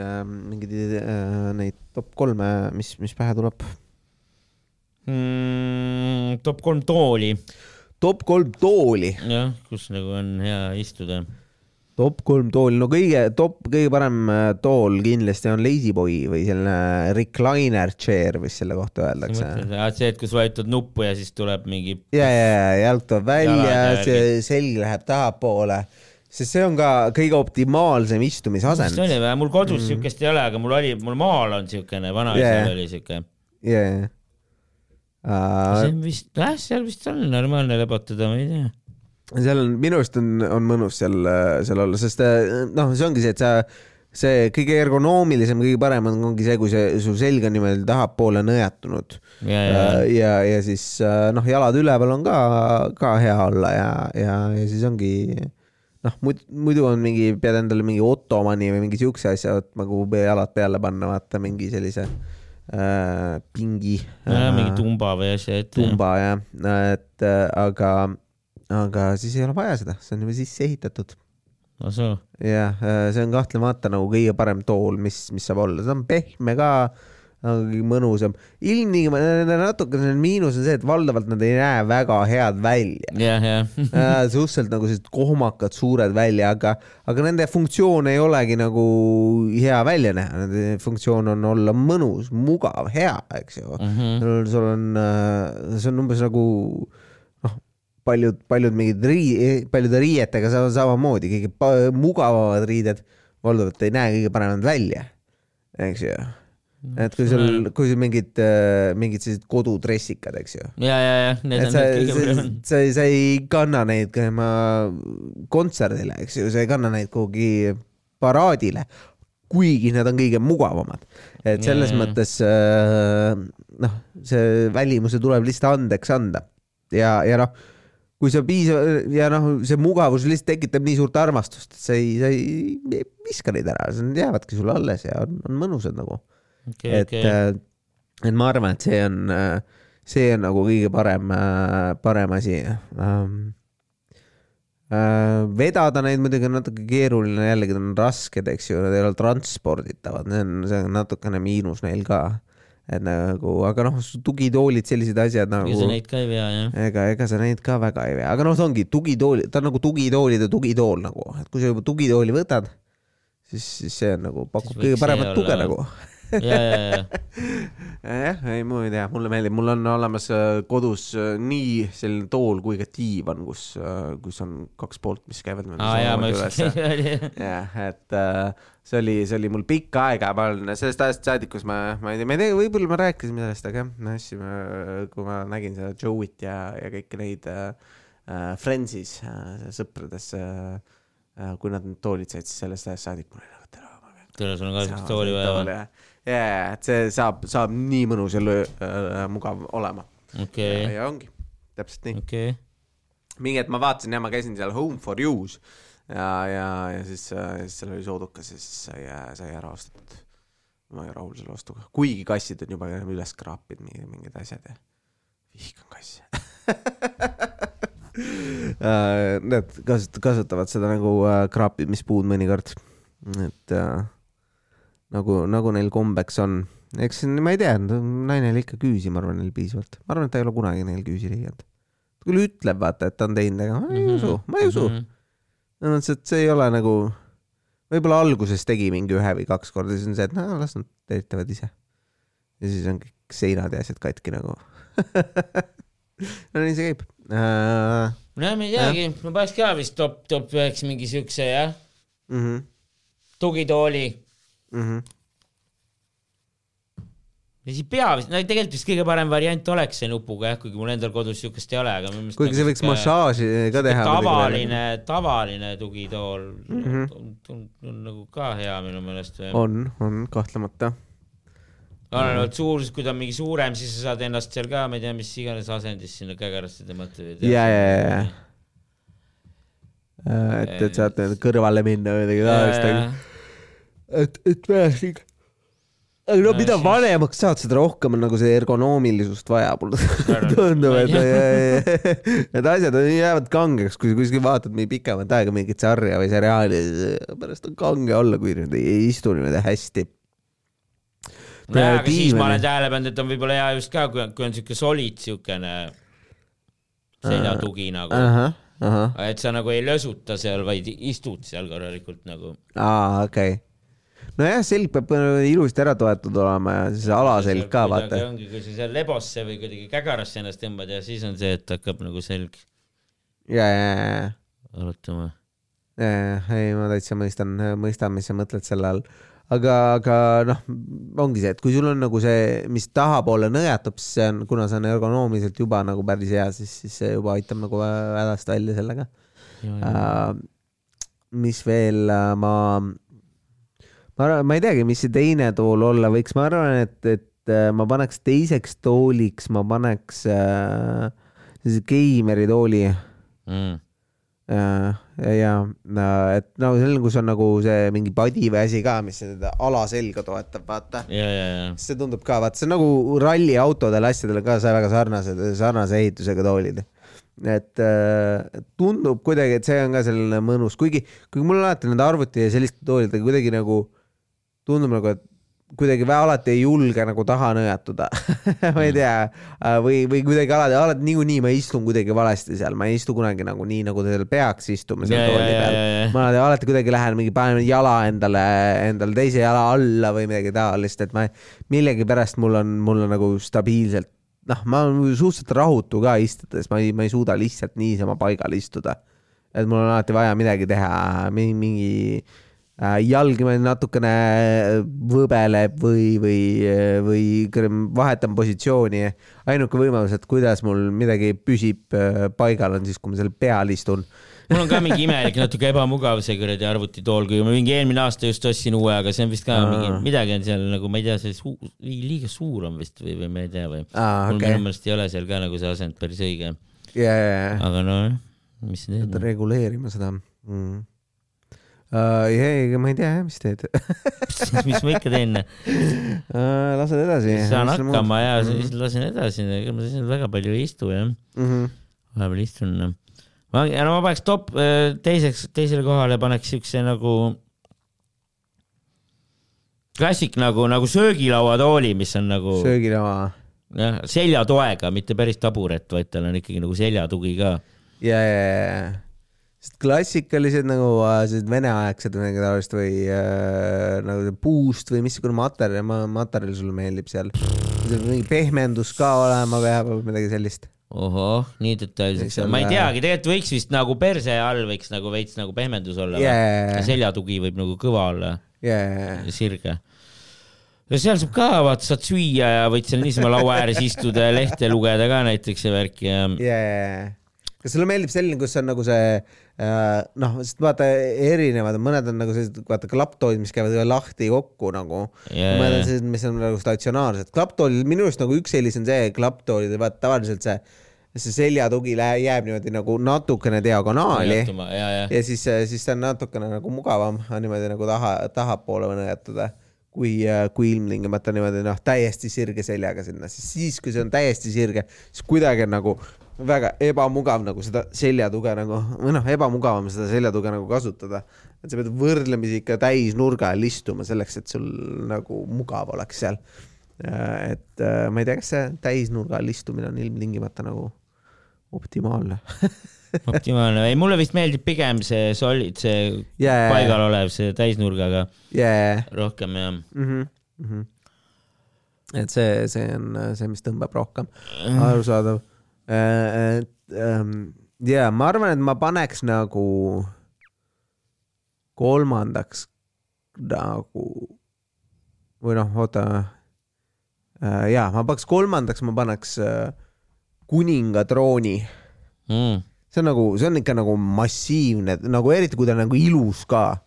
mingid äh, neid top kolme, mis, mis pähe tuleb? Mm, top kolm tooli, top kolm tooli, jah, kus nagu on hea istuda. Top kolm tooli, no kõige top, kõige parem äh, tool kindlasti on Lazyboy või selline recliner chair, mis selle kohta öeldakse. see, et kus vajutad nuppu ja siis tuleb mingi, ja, ja, ja jalg tuleb välja see selg läheb tahapoole, sest see on ka kõige optimaalsem mis istumisasend ta. oli või, mul kodus siukest ei ole, aga mul oli, mul maal on siukene, vanaisal Yeah. oli siuke. jaa, jaa. see on vist, jah, seal vist on normaalne lepotada, ma ei tea. Seal on, minu arust on, on mõnus seal, seal olla, sest äh, noh, see ongi see, et sa, see kõige ergonoomilisem, kõige parem on, ongi see, kui see, su selg on niimoodi tahapoole nõjatunud. ja, ja, ja, ja siis äh, noh, jalad üleval on ka, ka hea olla ja, ja, ja siis ongi noh, muidu, on mingi, pead endale mingi ottomani või mingi siukse asja võtma, kuhu jalad peale panna, vaata mingi sellise äh, pingi. ja mingi tumba või asja ette. tumba jah, et äh, aga, aga siis ei ole vaja seda, see on juba sisse ehitatud. jah, see on kahtlemata nagu kõige parem tool, mis, mis saab olla, ta on pehme ka, kõige mõnusam. ilmtingimata natuke see miinus on see, et valdavalt nad ei näe väga head välja. jah, jah. suhteliselt nagu sellised kohmakad, suured välja, aga, aga nende funktsioon ei olegi nagu hea välja näha, nende funktsioon on olla mõnus, mugav, hea, eks ju. sul, sul on, see on umbes nagu noh, paljud, paljud mingid rii-, paljude riietega samamoodi, kõige mugavamad riided valdavalt ei näe kõige paremad välja, eks ju. et kui sul, kui sul mingid, mingid sellised kodudressikad, eks ju ja, ja, ja, need on need, kõige paremad. sa, sa ei kanna neid käima kontserdile, eks ju, sa ei kanna neid kuhugi paraadile, kuigi need on kõige mugavamad. et selles Jaa. mõttes äh, noh, see välimuse tuleb lihtsalt andeks anda ja, ja noh, kui sa piisav ja noh, see mugavus lihtsalt tekitab nii suurt armastust, et sa ei, sa ei, viska neid ära, jäävadki sulle alles ja on, on mõnusad nagu okei, et okei., et ma arvan, et see on, see on nagu kõige parem, parem asi. Äh, vedada neid muidugi on natuke keeruline, jällegi nad on rasked, eks ju, nad ei ole transporditavad, see on, see on natukene miinus neil ka. Et nagu, aga noh, tugitoolid, sellised asjad ega sa nagu, neid ka ei vea, jah. ega, ega sa neid ka väga ei vea, aga noh, see ongi tugitool, ta on nagu tugitoolide tugitool nagu, et kui sa juba tugitooli võtad, siis, siis see on nagu, pakub kõige paremat tuge nagu jah, ei ma ei tea, mulle meeldib, mul on olemas äh, kodus äh, nii selline tool kui ka diivan, kus, kus on kaks poolt, mis käivad niimoodi aa jaa, ma samamoodi just, jah, et äh, see oli, see oli mul pikka aega, ma olen sellest ajast saadik, kus ma, ma ei tea, ma ei tea, võib-olla me rääkisime sellest, aga jah, ostsime, kui ma nägin seda Joe'it ja, ja kõiki neid äh, äh, Friendsis äh, sõprades äh,, äh, kui nad need toolid said, siis sellest ajast saadik mul oli nagu tere, tere, sul on ka siukest tooli vaja või? ja, et see saab, saab nii mõnus ja lö- äh, mugav olema okei ja, ja ongi täpselt nii. okei. mingi hetk ma vaatasin ja ma käisin seal Home for You's ja, ja, ja siis, siis seal oli soodukas ja siis sai, sai ära ostetud. ma olin rahul selle ostuga, kuigi kassid on juba üles kraapinud mingid, mingid asjad ja vihkan kasse Äh, Need kasut-, kasutavad seda nagu äh, kraapimispuud mõnikord. et äh, nagu, nagu neil kombeks on, eks ma ei tea, naine oli ikka küüsi, ma arvan, neil piisavalt, ma arvan, et ta ei ole kunagi neil küüsi lõiganud. ta küll ütleb, vaata, et ta on teinud, aga ma ei Mhm. usu, ma ei usu. selles mõttes, et see ei ole nagu, võib-olla alguses tegi mingi ühe või kaks korda, siis on see, et no las nad teritavad ise. ja siis on kõik seinad ja asjad katki nagu. no nii see käib uh,. no ma ei teagi, ma paneks ka vist top, top üheks mingi siukse jah, Mm -hmm, tugitooli mm -hmm. ja siis pea vist, no tegelikult vist kõige parem variant oleks see nupuga jah, kuigi mul endal kodus siukest ei ole, aga minu meelest kuigi see võiks massaaži ka teha. tavaline, tavaline tugitool mm. -hmm. on, on, nagu ka hea minu meelest. on, on kahtlemata. olenevalt suurusest, kui ta on mingi suurem, siis sa saad ennast seal ka, ma ei tea, mis iganes asendis sinna kägarasse tõmmata või. ja, ja, ja, ja. et, et saate kõrvale minna või midagi taolist, et, et pärast ikka. aga no Ja mida vanemaks saad, seda rohkem on nagu see ergonoomilisust vaja, mulle tundub, et need asjad on- jäävad kangeks, kui sa kuskil vaatad mingi pikemat aega mingit sarja või seriaali, pärast on kange olla, kui need ei istu niimoodi hästi. nojah, aga siis ma olen tähele pannud, et on võib-olla hea just ka, kui, kui on siuke solid siukene seljatugi nagu, ahah, ahah, et sa nagu ei lösuta seal, vaid istud seal korralikult nagu. aa, okei okay.. nojah, selg peab äh, ilusti ära toetatud olema ja siis alaselg ka, vaata. ongi, kui sa seal lebosse või kuidagi kägarasse ennast tõmbad ja siis on see, et hakkab nagu selg ja, ja, ja, ja, ei, ma täitsa mõistan, mõistan, mis sa mõtled selle all. aga, aga noh, ongi see, et kui sul on nagu see, mis tahapoole nõjatab, siis see on, kuna see on ergonoomiliselt juba nagu päris hea, siis, siis see juba aitab nagu hädast välja sellega. Uh, mis veel uh, ma, ma arvan, ma ei teagi, mis see teine tool olla võiks, ma arvan, et, et uh, ma paneks teiseks tooliks, ma paneks uh, sellise geimeri tooli Mm. uh, ja, ja et no selline, kus on nagu see mingi padi või asi ka, mis seda alaselga toetab, vaata. ja, ja, ja. see tundub ka, vaata, see on nagu ralliautodel asjadel ka see väga sarnased, sarnase ehitusega toolid. et äh, tundub kuidagi, et see on ka selline mõnus, kuigi, kuigi mul alati nende arvuti ja selliste toolidega kuidagi nagu tundub nagu, et kuidagi alati ei julge nagu taha nõjatuda ma ei tea, või, või kuidagi alati, alati niikuinii ma istun kuidagi valesti seal, ma ei istu kunagi nagu nii, nagu seal peaks istuma seal tooli peal. ma alati, alati kuidagi lähen mingi panen jala endale, endale teise jala alla või midagi taolist, et ma millegipärast mul on, mul on nagu stabiilselt, noh, ma olen suhteliselt rahutu ka istudes, ma ei, ma ei suuda lihtsalt niisama paigal istuda. et mul on alati vaja midagi teha, mingi, mingi jalg niimoodi natukene võbeleb või, või, või kõrgem- vahetan positsiooni. ainuke võimalus, et kuidas mul midagi püsib äh, paigal, on siis, kui ma seal peal istun mul on ka mingi imelik, natuke ebamugav see kuradi arvutitool, kui ma mingi eelmine aasta just ostsin uue, aga see on vist ka Aa. mingi, midagi on seal nagu, ma ei tea, see suu-, liiga suur on vist või, või ma ei tea või. aa, mul minu, meelest ei ole seal ka nagu see asend päris õige, ja, ja, ja, aga noh, mis sa pead teed. reguleerima seda mm.. Uh, ei, ma ei tea, mis teed mis ma ikka teen, uh,. lased edasi. saan hakkama ja siis lasen edasi, ega ma siis väga palju ei istu jah, mm. -hmm. vahepeal istun. ma, no ma paneks top teiseks, teisele kohale paneks siukse nagu klassik nagu, nagu söögilauatooli, mis on nagu söögilaua jah, seljatoega, mitte päris taburet, vaid tal on ikkagi nagu seljatugi ka. ja, ja, ja, sest klassikalised nagu sellised veneaegsed midagi taolist või äh, nagu puust või missugune materjal, materjal sulle meeldib seal. mingi pehmendus ka olema peab või midagi sellist. ohoh, nii detailseks ma ei teagi, tegelikult võiks vist nagu perse all võiks nagu veits nagu pehmendus olla või? seljatugi võib nagu kõva olla, ja, sirge. ja seal saab ka, vaata, saad süüa ja võid seal niisama laua ääres istuda ja lehte lugeda ka näiteks ja värki ja ja. kas sulle meeldib selline, kus on nagu see noh, sest vaata erinevad, mõned on nagu sellised, vaata klapptoolid, mis käivad lahti kokku nagu. Jaa, mõned on sellised, mis on nagu statsionaarsed. klapptoolid, minu arust nagu üks eelis on see klapptoolidel, vaata tavaliselt see, see seljatugi lä- jääb niimoodi nagu natukene diagonaali ja, ja, ja siis, siis see on natukene nagu mugavam niimoodi nagu taha, tahapoole nõjatada, kui, kui ilmtingimata niimoodi noh, täiesti sirge seljaga sinna, siis, siis kui see on täiesti sirge, siis kuidagi on nagu väga ebamugav nagu seda seljatuge nagu või noh, ebamugavam seda seljatuge nagu kasutada. et sa pead võrdlemisi ikka täisnurga all istuma selleks, et sul nagu mugav oleks seal. et äh, ma ei tea, kas see täisnurga all istumine on ilmtingimata nagu optimaalne optimaalne, ei mulle vist meeldib pigem see solid, see yeah. paigal olev, see täisnurgaga yeah. rohkem jah mm. -hmm. Mm -hmm. et see, see on see, mis tõmbab rohkem, arusaadav. Et ähm, ja ma arvan, et ma paneks nagu kolmandaks nagu või noh, oota äh,. ja ma paneks kolmandaks, ma paneks äh, kuningatrooni mm see on nagu, see on ikka nagu massiivne, nagu eriti kui ta on nagu ilus ka.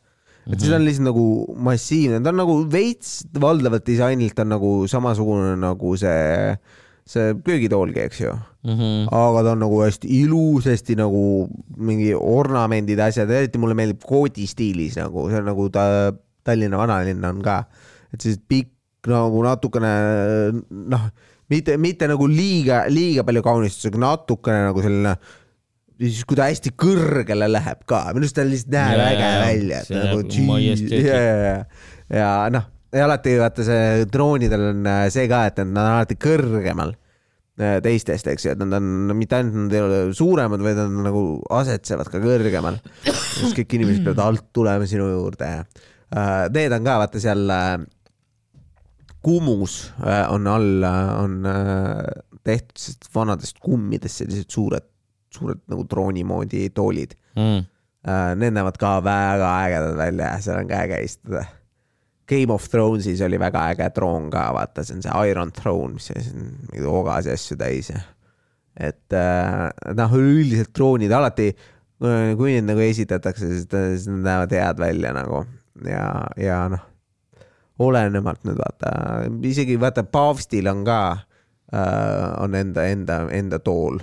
et mm -hmm. siis on lihtsalt nagu massiivne, ta on nagu veits valdavalt disainilt on nagu samasugune nagu see, see köögitoolgi, eks ju mm. -hmm. aga ta on nagu hästi ilus, hästi nagu mingi ornamendid, asjad, eriti mulle meeldib koodi stiilis nagu, see on nagu ta Tallinna vanalinn on ka, et siis pikk nagu natukene noh, mitte, mitte nagu liiga, liiga palju kaunistusega, natukene nagu selline siis kui ta hästi kõrgele läheb ka, minu arust ta lihtsalt näeb äge välja, nagu geez, ja, ja, ja noh, ja alati vaata see droonidel on äh, see ka, et nad on alati kõrgemal äh, teistest, eks ju, et nad on mitte ainult nad ei ole suuremad, vaid nad nagu asetsevad ka kõrgemal. siis kõik inimesed peavad alt tulema sinu juurde ja uh, need on ka vaata seal Kumus on all, on tehtud vanadest kummidest sellised suured suured nagu drooni moodi toolid mm.. Need näevad ka väga ägedad välja, seal on ka äge istuda. Game of Thronesis oli väga äge troon ka, vaata, see on see Iron Throne, mis on mingeid ogasi asju täis ja et uh, noh, üldiselt droonid alati, kui neid nagu esitatakse, siis nad näevad head välja nagu ja, ja noh, olenemalt nüüd vaata, isegi vaata paavstil on ka uh,, on enda, enda, enda tool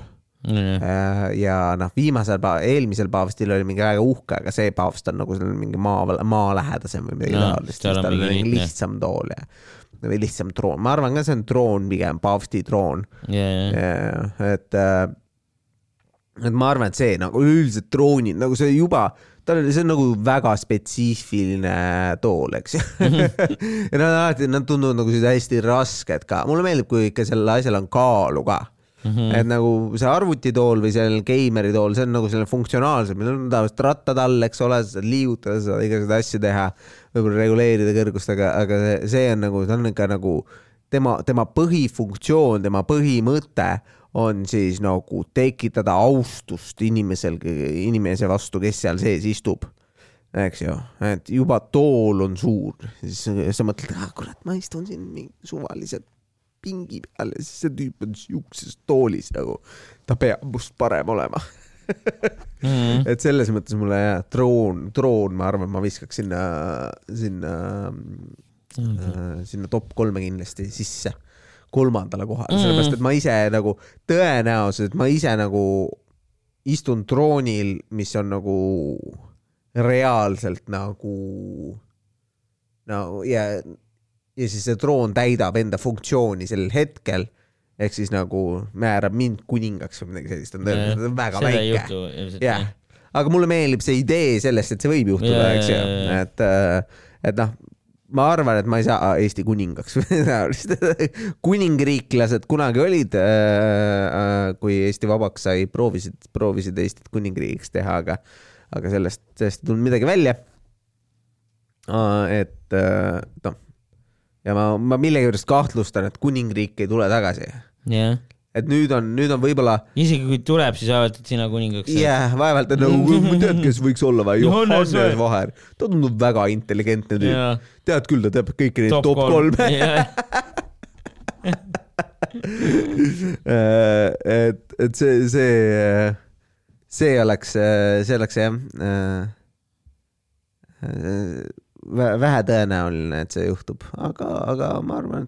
mm.. ja noh, viimasel, eelmisel paavstil oli mingi väga uhke, aga see paavst on nagu mingi maa, maalähedasem või midagi taolist, siis tal on mingi lihtsam tool ja või lihtsam troon, ma arvan ka see on troon pigem, paavsti troon. Yeah.. et, äh, et ma arvan, et see nagu üleüldiselt troonid nagu see juba tal oli, see on nagu väga spetsiifiline tool, eks ju. Ja nad alati, nad tunduvad nagu sellised hästi rasked ka, mulle meeldib, kui ikka sellel asjal on kaalu ka Mm -hmm. et nagu see arvutitool või seal geimeri tool, see on nagu selline funktsionaalsem, meil on tavaliselt rattad all, eks ole, sa saad liigutada, sa saad igasuguseid asju teha, võib-olla reguleerida kõrgust, aga, aga see, see on nagu, ta on ikka nagu tema, tema põhifunktsioon, tema põhimõte on siis nagu tekitada austust inimesel, inimese vastu, kes seal sees istub. Eks ju, et juba tool on suur, siis sa mõtled, ah kurat, ma istun siin suvaliselt pingi peal ja siis see tüüp on siukses toolis nagu, ta peab must parem olema mm. -hmm. et selles mõttes mulle jah, troon, troon, ma arvan, ma viskaks sinna, sinna mm, -hmm. sinna top kolme kindlasti sisse, kolmandale kohale mm, -hmm. sellepärast et ma ise nagu tõenäoliselt, ma ise nagu istun troonil, mis on nagu reaalselt nagu no ja ja siis see troon täidab enda funktsiooni sel hetkel. Ehk siis nagu määrab mind kuningaks või midagi sellist, on tõenäoliselt väga väike. jah, aga mulle meeldib see idee sellest, et see võib juhtuda, eks ju, et, äh, et noh, ma arvan, et ma ei saa Eesti kuningaks kuningriiklased kunagi olid, äh, äh, kui Eesti vabaks sai, proovisid, proovisid Eestit kuningriigiks teha, aga, aga sellest, sellest ei tulnud midagi välja. et noh ja ma, ma millegipärast kahtlustan, et kuningriik ei tule tagasi. yeah. et nüüd on, nüüd on võib-olla. isegi kui tuleb, siis avatad sina kuningaks. jah yeah,, vaevalt, et nagu, tead, kes võiks olla või? Johannes Vaher. ta tundub väga intelligentne tüüp yeah.. tead küll, ta teab kõiki neid top, top kolme äh, et, et see, see, see oleks, see oleks jah äh, vähetõenäoline, et see juhtub, aga, aga ma arvan,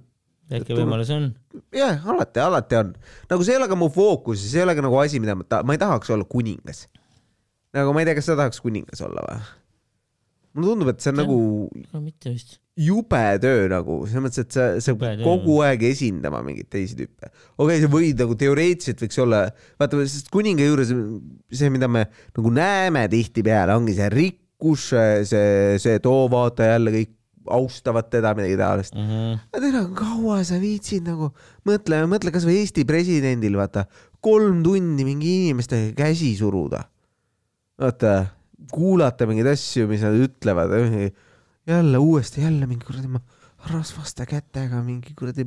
et väike võimalus on. jah, alati, alati on. nagu see ei ole ka mu fookuses, see ei ole ka nagu asi, mida ma ta-, ma ei tahaks olla kuningas. nagu ma ei tea, kas sa tahaks kuningas olla või? mulle tundub, et see on See nagu no mitte vist. jube töö nagu, selles mõttes, et sa, sa töö. kogu aeg esindama mingeid teisi tüüpe. okei okay,, sa võid nagu teoreetiliselt võiks olla, vaata, sest kuninga juures see, mida me nagu näeme tihtipeale, ongi see rikkus, see, see too vaata jälle kõik austavad teda, midagi taolist. Mhm. aga tere, kaua sa viitsid nagu, mõtle, mõtle kasvõi Eesti presidendil, vaata, kolm tundi mingi inimestega käsi suruda. vaata, kuulata mingeid asju, mis nad ütlevad, jälle uuesti jälle mingi kuradi ma rasvaste kätega mingi kuradi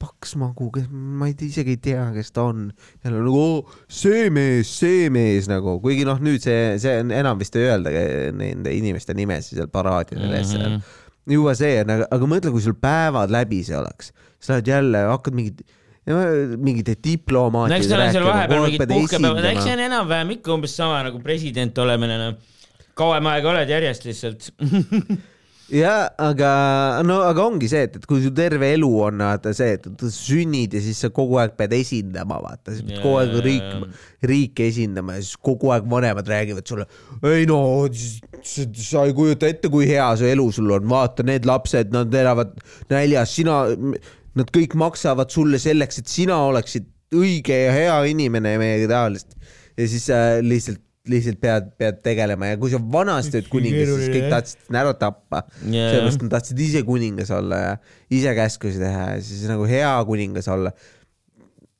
paks magu, kes ma ei isegi ei tea, kes ta on. jälle nagu oo, see mees, see mees nagu, kuigi noh, nüüd see, see on enam vist ei öeldagi nende inimeste nimesid seal paraadidel ja asjadel Mhm. juba see on, aga, aga mõtle, kui sul päevad läbi see oleks, sa lähed jälle, hakkad mingit, mingite no diplomaatidega eks tal on seal vahepeal mingid puhkepäevad, eks see on enam-vähem ikka umbes sama nagu president olemine, noh. kauem aega oled järjest lihtsalt. jah, aga no aga ongi see, et, et kui su terve elu on vaata see, et sünnid ja siis sa kogu aeg pead esindama, vaata, sa pead Jaa, kogu aeg riik riiki esindama ja siis kogu aeg vanemad räägivad sulle, ei no sa ei kujuta ette, kui hea see elu sul on, vaata need lapsed, nad elavad näljas, sina, nad kõik maksavad sulle selleks, et sina oleksid õige ja hea inimene ja midagi taolist. ja siis sa lihtsalt, lihtsalt pead, pead tegelema ja kui sa vanasti olid kuningas, siis kõik tahtsid ära tappa. Jaa. sellepärast nad tahtsid ise kuningas olla ja ise käskusi teha ja siis nagu hea kuningas olla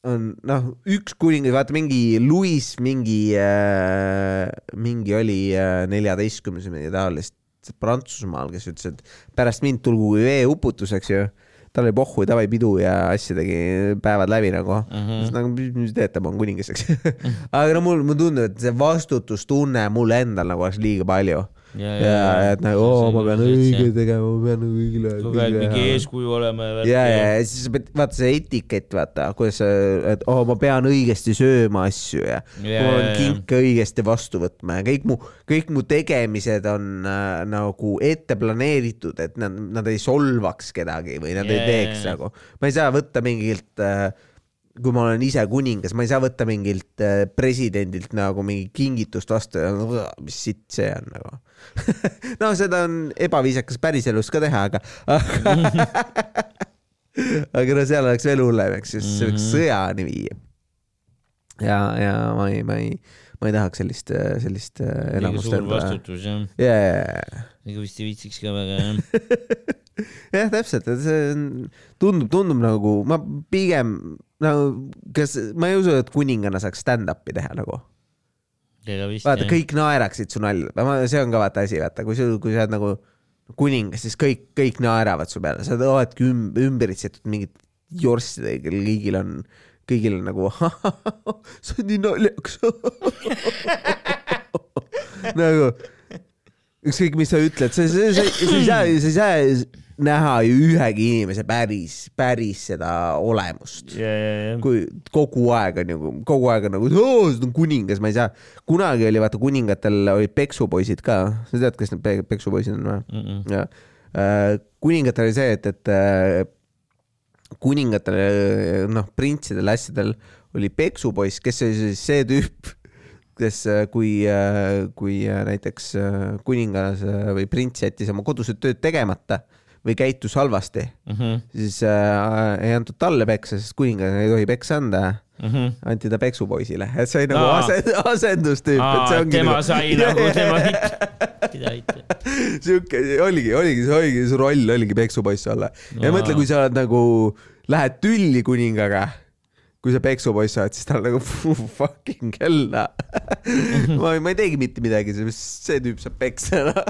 on noh, üks kuningas, vaata mingi Louis mingi äh,, mingi oli äh, neljateistkümnes või midagi taolist Prantsusmaal, kes ütles, et pärast mind tulgu veeuputus, eks ju. Tal oli pohhu, davai pidu ja asja tegi päevad läbi nagu mm. Mhm. -hmm. nagu, mis mis te teete, ma olen kuningas, eks aga no mul, mulle tundub, et see vastutustunne mul endal nagu oleks liiga palju. ja, ja, ja et nagu, oo, ma pean õige tegema, ma pean õigele. kogu aeg mingi eeskuju olema ja ja, ja, ja siis sa pead, vaata see etikett, vaata, kuidas sa, et oo, ma pean õigesti sööma asju ja Ja, ma ja, pean ja. kinke õigesti vastu võtma ja kõik mu, kõik mu tegemised on äh, nagu ette planeeritud, et nad, nad ei solvaks kedagi või nad Ja, ei ja, teeks ja. nagu. ma ei saa võtta mingilt äh, kui ma olen ise kuningas, ma ei saa võtta mingilt äh, presidendilt nagu mingi kingitust vastu ja no, mis sitt see on nagu. no seda on ebaviisakas päriselus ka teha, aga, aga no seal oleks veel hullem, eks ju, see võiks Mhm. sõjani viia. ja, ja ma ei, ma ei, ma ei tahaks sellist, sellist äh, suur endale. vastutus jah, ja, ja, ega vist ei viitsiks ka väga jah. jah, täpselt, et see on, tundub, tundub nagu ma pigem nagu, kas ma ei usu, et kuninganna saaks stand-up'i teha nagu. vist vaata, kõik naeraksid su nalja, see on ka vaata asi, vaata, kui sa, kui sa oled nagu kuningas, siis kõik, kõik naeravad su peale, sa oledki üm-, ümbritsetud mingit jorssidega, kellel kõigil on, kõigil on nagu see on nii naljakas nagu ükskõik, mis sa ütled, sa, sa, sa, sa ei saa, sa ei saa näha ju ühegi inimese päris, päris seda olemust ja, ja, ja. kui kogu aeg on ju, kogu aeg on nagu, see on kuningas, ma ei saa. kunagi oli vaata kuningatel olid peksupoisid ka, sa tead, kes need pe- peksupoisid on või? jah, kuningatel oli see, et, et äh, kuningatel, noh, printsidel, asjadel oli peksupoiss, kes oli siis see tüüp, kes, kui, kui äh, näiteks äh, kuningas äh, või prints jättis oma kodused tööd tegemata või käitus halvasti, Mhm, siis äh, ei antud talle peksa, sest kuningas ei tohi peksa anda mhm. anti ta peksupoisile, et see oli nagu Aa. asend, asendustüüp, et see ongi tema nagu... sai nagu tema mida hitt. siuke oligi, oligi, oligi su roll oligi peksupoiss olla ja Aa. mõtle, kui sa oled nagu, lähed tülli kuningaga, kui sa peksupoiss oled, siis ta on nagu fucking hell noh. ma, ma ei teegi mitte midagi, see tüüp saab peksa noh.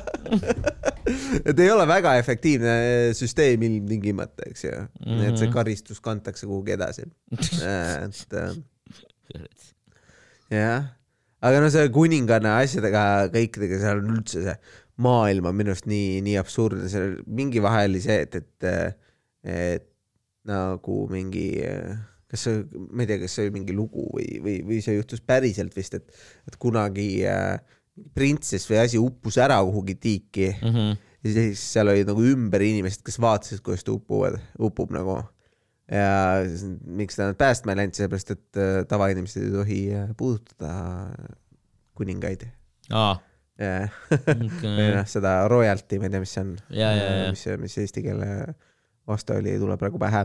et ei ole väga efektiivne süsteem ilmtingimata, eks ju mm, -hmm. et see karistus kantakse kuhugi edasi. et äh, jah, aga no see kuninganna asjadega kõikidega seal on üldse see maailm on minu arust nii, nii absurdne, seal mingi vahe oli see, et, et, et nagu mingi, kas see, ma ei tea, kas see oli mingi lugu või, või, või see juhtus päriselt vist, et, et kunagi äh, printsess või asi uppus ära kuhugi tiiki Mhm. ja siis seal olid nagu ümber inimesed, kes vaatasid, kuidas ta upuvad, upub nagu. Ja miks ta nad päästma ei läinud, sellepärast et äh, tavainimesed ei tohi äh, puudutada kuningaid. aa, või noh, seda royalty, ma ei tea, mis see on. Ja. mis, mis eesti keele vastu oli, ei tule praegu pähe.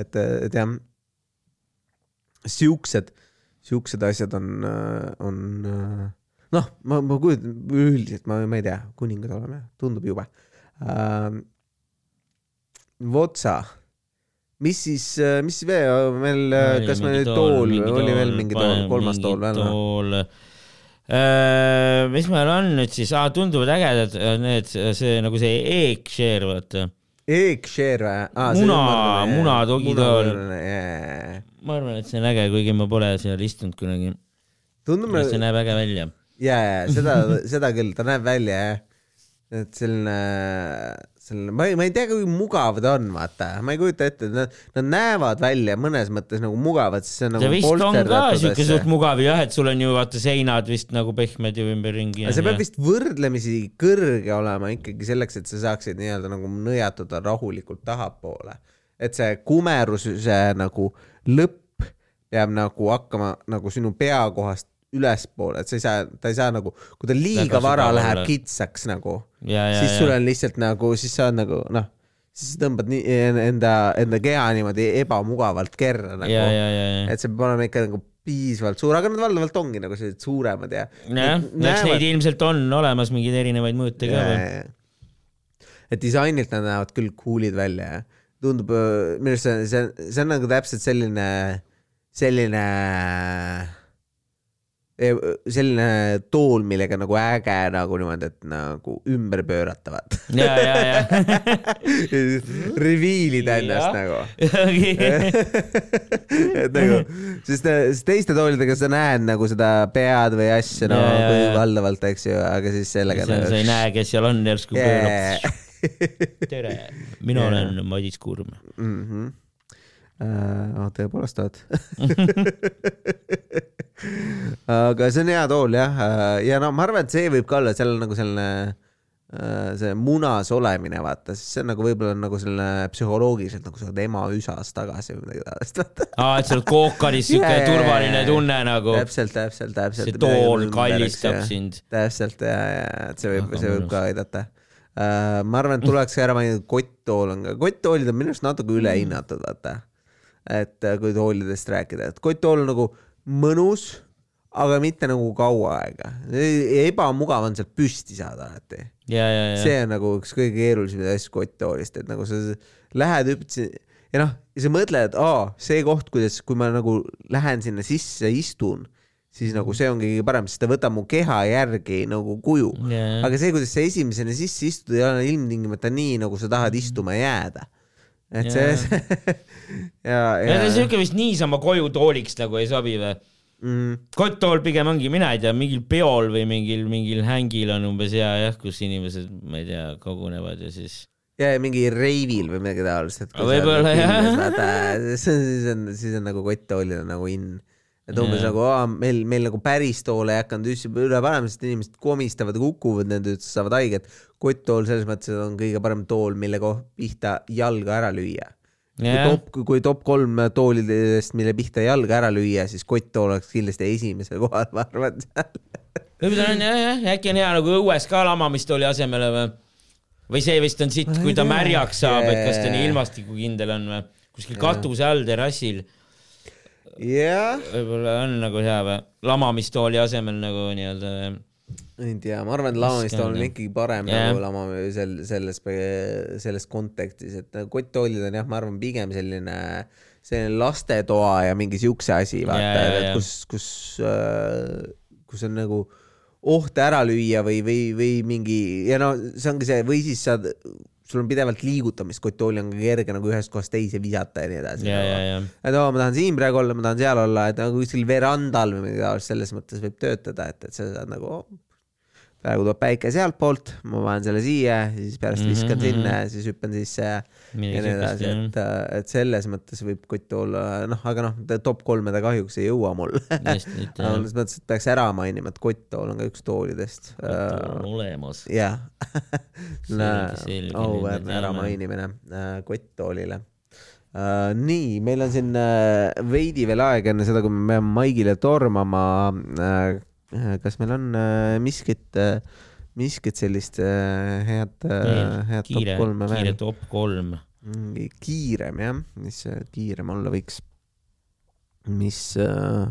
et, et jah, siuksed, siuksed asjad on, on noh, ma, ma kujutan üldiselt, ma, ma ei tea, kuningad oleme, tundub jube. Votsa, mis siis, mis veel meil, kas meil oli tool, oli veel mingi tool, kolmas tool veel või? tool. mis meil on nüüd siis ah,, tunduvad ägedad äh, need, see nagu see e-share, vaata. Egg-share või ah,? Muna- muna togitool. yeah.. ma arvan, et see on äge, kuigi ma pole seal istunud kunagi. tundub, see näeb äge välja. ja, ja seda, seda küll, ta näeb välja jah. et selline, selline, ma ei, ma ei tea, kui mugav ta on, vaata, ma ei kujuta ette, nad, nad näevad välja mõnes mõttes nagu mugavad, siis see on ta nagu vist on ka siuke suht. mugav jah, et sul on ju vaata seinad vist nagu pehmed ju ümberringi. aga see peab vist võrdlemisi kõrge olema ikkagi selleks, et sa saaksid nii-öelda nagu nõjatuda rahulikult tahapoole. et see kumeruse nagu lõpp peab nagu hakkama nagu sinu pea kohast ülespoole, et sa ei saa, ta ei saa nagu, kui ta liiga vara läheb kitsaks nagu, siis sul on lihtsalt nagu, siis sa oled nagu noh, siis tõmbad nii enda, enda keha niimoodi ebamugavalt kerra nagu. Et see peab olema ikka nagu piisavalt suur, aga nad valdavalt ongi nagu sellised suuremad ja. jah, eks neid ilmselt on olemas mingeid erinevaid mõõte ka veel. et disainilt nad näevad küll cool'id välja ja tundub, minu arust see, see, see on nagu täpselt selline, selline, selline tool, millega nagu äge nagu niimoodi, et nagu ümber pöörata, vaata. ja, ja, ja. Reveal'ida ennast nagu. et nagu, sest, sest teiste toolidega sa näed nagu seda pead või asja no valdavalt, eks ju, aga siis sellega sa sa ei näe, kes seal on, järsku pöörab. yeah.. tere, mina Jaa. olen Madis Kurm. mm. -hmm. Uh, tõepoolest oled aga see on hea tool jah, ja no ma arvan, et see võib ka olla, seal on nagu selline uh, see munas olemine, vaata, siis see on nagu võib-olla nagu selline psühholoogiliselt nagu sa oled ema üsas tagasi või midagi taolist, vaata. aa, et sa oled kookaris, siuke jaa, turvaline tunne nagu. täpselt, täpselt, täpselt. see tool kallistab. sind. täpselt ja, ja, et see võib see võib ka aidata uh,. ma arvan, et tuleks ära mainida, kotttool on ka, kotttoolid on minu arust natuke ülehinnatud, vaata. et äh, kui toolidest rääkida, et kotttool on nagu mõnus, aga mitte nagu kaua aega. ebamugav on sealt püsti saada alati. see on nagu üks kõige keerulisemaid asju kotttoolist, et nagu sa lähed hüppad si- ja noh, ja sa mõtled, et aa, see koht, kuidas, kui ma nagu lähen sinna sisse, istun, siis nagu see ongi kõige parem, sest ta võtab mu keha järgi nagu kuju. ja, aga see, kuidas sa esimesena sisse istud, ei ole ilmtingimata nii, nagu sa tahad istuma jääda. Et see ja, ja ta ja siuke vist niisama kojutooliks nagu ei sobi või? mm, kotttool pigem ongi, mina ei tea, mingil peol või mingil, mingil hängil on umbes hea jah, kus inimesed, ma ei tea, kogunevad ja siis. ja mingi reivil või midagi taolist, et Võib-olla, jah. on, siis on, siis on nagu kotttoolil on nagu in. Et umbes nagu aa, meil, meil nagu päris toole ei hakanud üle panema, sest inimesed komistavad ja kukuvad nende ütles, saavad haiget. kotttool selles mõttes on kõige parem tool, mille koht pihta jalga ära lüüa. kui jah, top, kui top kolm toolidest, mille pihta jalga ära lüüa, siis kotttool oleks kindlasti esimesel kohal, ma arvan. võib-olla on jah, jah, äkki on hea nagu õues ka lamamistooli asemele või? või see vist on sitt, kui ta märjaks saab, et kas ta nii ilmastikukindel on või? kuskil katuse all terrassil jah, võib-olla on nagu hea või? lamamistooli asemel nagu nii-öelda ei tea, ma arvan, et lamamistool on ikkagi parem Jah. nagu lama sel-, selles, selles kontekstis, et nagu kotttoolid on jah, ma arvan, pigem selline, selline lastetoa ja mingi siukse asi, vaata jaa, et kus, kus, kus on nagu oht ära lüüa või, või, või mingi ja no see ongi see, või siis saad, sul on pidevalt liigutamist, kotttooli on ka kerge nagu ühest kohast teise visata ja nii edasi. ja et oo, ma tahan siin praegu olla, ma tahan seal olla, et nagu kuskil verandal või midagi taolist, selles mõttes võib töötada, et, et sa saad nagu oh, praegu tuleb päike sealtpoolt, ma panen selle siia, siis pärast viskan Mhm, sinna mhm. ja siis hüppan sisse ja midagi nii edasi, et, et selles mõttes võib kott olla noh, aga noh, top kolme ta kahjuks ei jõua mul. jah selles mõttes, et peaks ära mainima, et kotttool on ka üks toolidest. on olemas. jah, auväärne teame. äramainimine äh, kotttoolile Uh, nii, meil on siin uh, veidi veel aega enne seda, kui me peame Maigile tormama uh, kas meil on äh, miskit äh,, miskit sellist äh, head, head top kiire, kolme kiire veel? top kolm. mingi kiirem jah, mis kiirem olla võiks? mis äh,,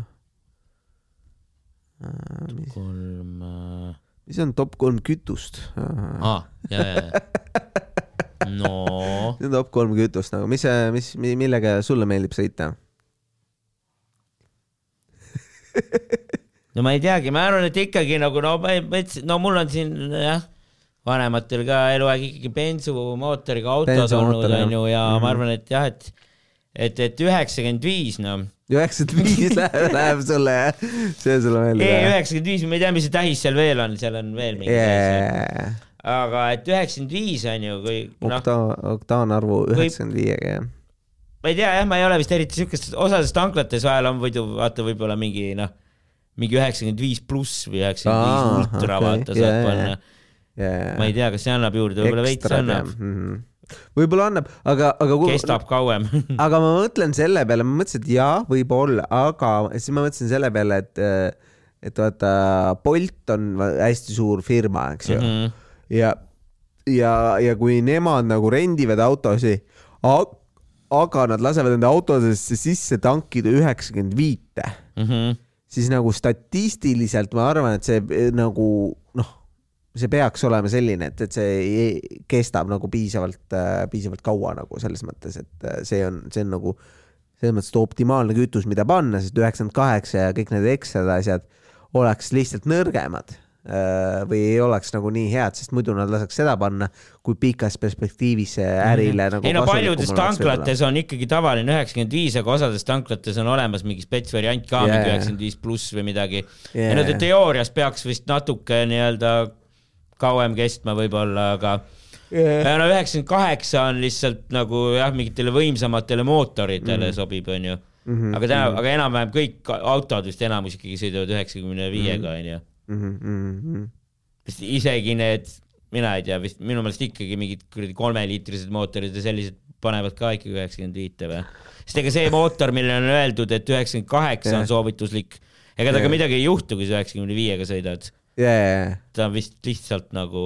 äh, mis, kolm äh.... mis on top kolm kütust? ah,. ja, ja, ja. no see on top kolm kütust nagu, mis, mis, millega sulle meeldib sõita? no ma ei teagi, ma arvan, et ikkagi nagu no ma ei, ma ütlesin, no mul on siin jah, vanematel ka eluaeg ikkagi bensumootoriga Bensumootor, olnud onju ja mm Mhm. -hmm. ma arvan, et jah, et et, et üheksakümmend viis noh, üheksakümmend viis läheb, läheb sulle jah, see sulle meeldib ei üheksakümmend viis, ma ei tea, mis see tähis seal veel on, seal on veel mingi yeah., Yeah. aga et üheksakümmend viis on ju, kui noh, okta-, oktaanarvu üheksakümmend viiega jah. ma ei tea jah, ma ei ole vist eriti siukest, osades tanklates vahel on muidu vaata võib-olla mingi noh, mingi üheksakümmend viis pluss või üheksakümmend viis ultra okei, vaata saab jaa, panna. Yeah. ma ei tea, kas see annab juurde, võib-olla veits annab, mm. -hmm. võib-olla annab, aga, aga kui kestab kauem aga ma mõtlen selle peale, ma mõtlesin, et jaa, võib-olla, aga siis ma mõtlesin selle peale, et, et vaata, Bolt on hästi suur firma, eks ju mm. -hmm. ja, ja, ja kui nemad nagu rendivad autosid, aga nad lasevad enda autodesse sisse tankida üheksakümmend viite, Mhm. Siis nagu statistiliselt ma arvan, et see eh, nagu noh, see peaks olema selline, et, et see kestab nagu piisavalt, piisavalt kaua nagu selles mõttes, et äh, see on, see on nagu selles mõttes optimaalne kütus, mida panna, sest üheksakümmend kaheksa ja kõik need ekstrad asjad oleks lihtsalt nõrgemad. äh, või ei oleks nagu nii head, sest muidu nad laseks seda panna, kui pikas perspektiivis ärile nagu Mhm. ei no paljudes tanklates on ikkagi tavaline üheksakümmend viis, aga osades tanklates on olemas mingi spetsvariant ka Jaa, mingi üheksakümmend viis pluss või midagi. Jaa. ja no teoorias peaks vist natuke nii-öelda kauem kestma võib-olla, aga Yeah. no üheksakümmend kaheksa on lihtsalt nagu jah, mingitele võimsamatele mootoritele mm. sobib, onju. Mhm, aga täna, aga enam-vähem kõik autod vist enamus ikkagi sõidavad üheksakümne viiega, onju. Mhm, mhm, mhm. vist isegi need, mina ei tea, vist minu meelest ikkagi mingid kuradi kolmeliitrised mootorid ja sellised panevad ka ikkagi üheksakümmend viite või? sest ega see mootor, millele on öeldud, et üheksakümmend kaheksa on soovituslik, ega temaga Jah. midagi ei juhtu, kui sa üheksakümne viiega sõidad. yeah.. ta on vist lihtsalt nagu,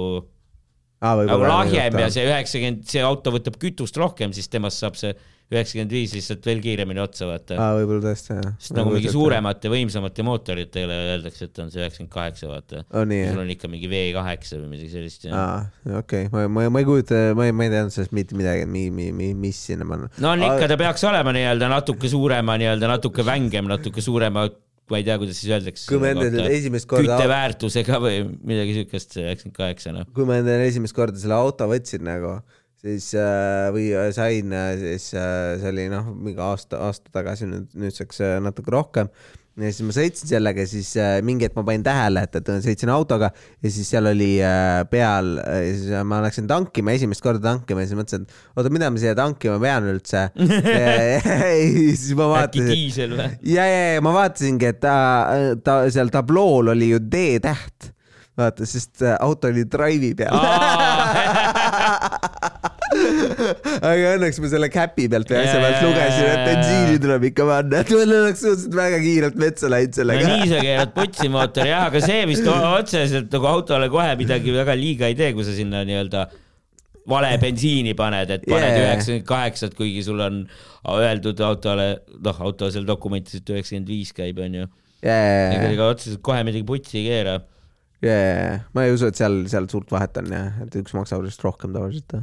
Ah, nagu lahjem ja see üheksakümmend, see auto võtab kütust rohkem, siis temast saab see üheksakümmend viis lihtsalt veel kiiremini otsa, vaata. aa, võib-olla tõesti jah. sest nagu mingi. suuremate, võimsamate mootoritele öeldakse, et on see üheksakümmend kaheksa, vaata. nii sul on ikka mingi V kaheksa või midagi sellist. aa, okei, ma, ma, ma ei kujuta, ma ei, ma ei teadnud sellest mitte midagi, mi-, mi-, mi-, mis sinna panna. no on ikka, ta peaks olema nii-öelda natuke suurema, nii-öelda natuke vängem, natuke suurema, ma ei tea, kuidas siis öeldakse. kui ma endale esimest korda, kütteväärtusega või midagi siukest, see üheksakümmend kaheksa, noh. kui ma endale esimest korda selle auto võtsin nagu, siis äh, või äh, sain, siis äh, see oli noh, mingi aasta, aasta tagasi, nüüd nüüdseks natuke rohkem. ja siis ma sõitsin sellega, siis mingi hetk ma panin tähele, et, et sõitsin autoga ja siis seal oli peal, siis ma läksin tankima, esimest korda tankima ja siis mõtlesin, et oota, mida ma siia tankima pean üldse. siis ma äkki vaatasin, diisel või? ja, ja, ja ma vaatasingi, et ta, ta seal tablool oli ju D-täht, vaata, sest auto oli drive'i peal. aga õnneks ma selle käpi pealt või asja pealt Jaa, lugesin, et bensiini tuleb ikka panna, et mul oleks suhteliselt väga kiirelt metsa läinud no sellega. nii sa keerad putsi mootori jah, aga see vist otseselt nagu autole kohe midagi väga liiga ei tee, kui sa sinna nii-öelda vale bensiini paned, et paned üheksakümmend kaheksat, kuigi sul on öeldud autole, noh, auto seal dokumentides, et üheksakümmend viis käib, onju. ega ega otseselt kohe midagi putsi ei keera. Ma ei usu, et seal, seal suurt vahet on jah, et üks maksab lihtsalt rohkem tavaliselt.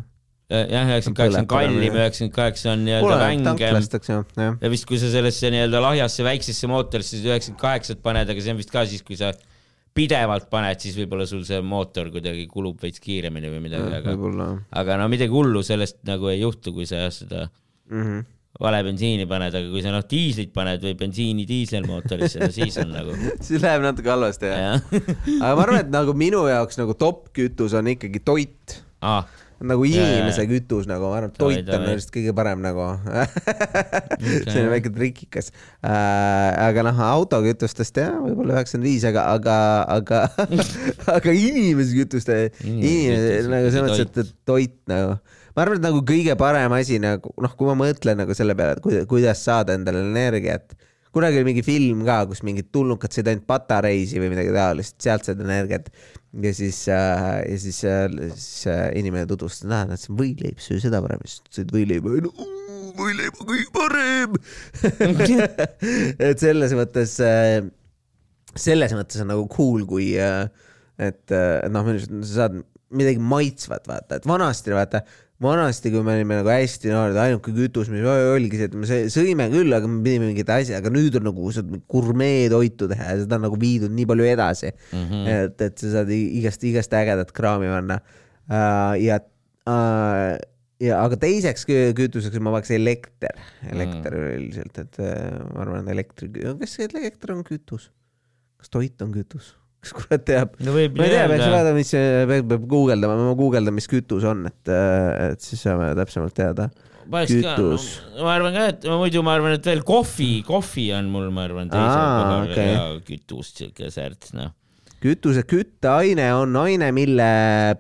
jah, üheksakümmend kaheksa on kallim, üheksakümmend kaheksa on nii-öelda vängem. ja vist, kui sa sellesse nii-öelda lahjasse väiksesse mootorisse siis üheksakümmend kaheksat paned, aga see on vist ka siis, kui sa pidevalt paned, siis võib-olla sul see mootor kuidagi kulub veits kiiremini või midagi, aga, aga no midagi hullu sellest nagu ei juhtu, kui sa jah seda mm. -hmm. Vale bensiini paned, aga kui sa noh, diislit paned või bensiini diiselmootorisse, no siis on nagu siis läheb natuke halvasti jah. jah. aga ma arvan, et nagu minu jaoks nagu top kütus on ikkagi toit Ah, nagu inimese jaa. kütus nagu, ma arvan, et toit on minu arust kõige parem nagu selline väike trikikas äh,. aga noh, autokütustest jah, võib-olla üheksakümmend viis, aga, aga, aga, aga inimese kütuste, inimese nagu selles mõttes, et toit nagu, ma arvan, et nagu kõige parem asi nagu noh, kui ma mõtlen nagu selle peale, et kuida- kuidas saada endale energiat, kunagi oli mingi film ka, kus mingid tulnukad sõid ainult patareisi või midagi taolist, sealt said energiat. ja siis äh,, ja siis, äh, siis äh, inimene tutvustas, näed, näed, see on võileib, söö seda parem, siis sõid võileiba, no võileib on kõige parem. et selles mõttes äh, selles mõttes on nagu cool, kui äh, et äh, noh, sa saad midagi maitsvat, vaata, et vanasti vaata, vanasti, kui me olime nagu hästi noored, ainuke kütus, mis oligi see, et me sõi- sõime küll, aga me pidime mingit asja, aga nüüd on nagu saad gurmeetoitu teha ja seda on nagu viidud nii palju edasi mm. -hmm. et, et sa saad igast, igast ägedat kraami panna uh,. ja uh, ja aga teiseks kü- kütuseks ma paneks elekter, elekter mm. üldiselt, et äh, ma arvan, et elektri, kas see elekter on kütus? kas toit on kütus? Kas kurat teab? no ma ei tea, peaks vaatama, mis, peab, peab guugeldama, ma guugeldan, mis kütus on, et, et siis saame täpsemalt teada. kütus. ma arvan ka, et muidu ma arvan, et veel kohvi, kohvi on mul, ma arvan, teisel kohal okei. ja kütust siuke särts, noh. kütuse kütteaine on aine, mille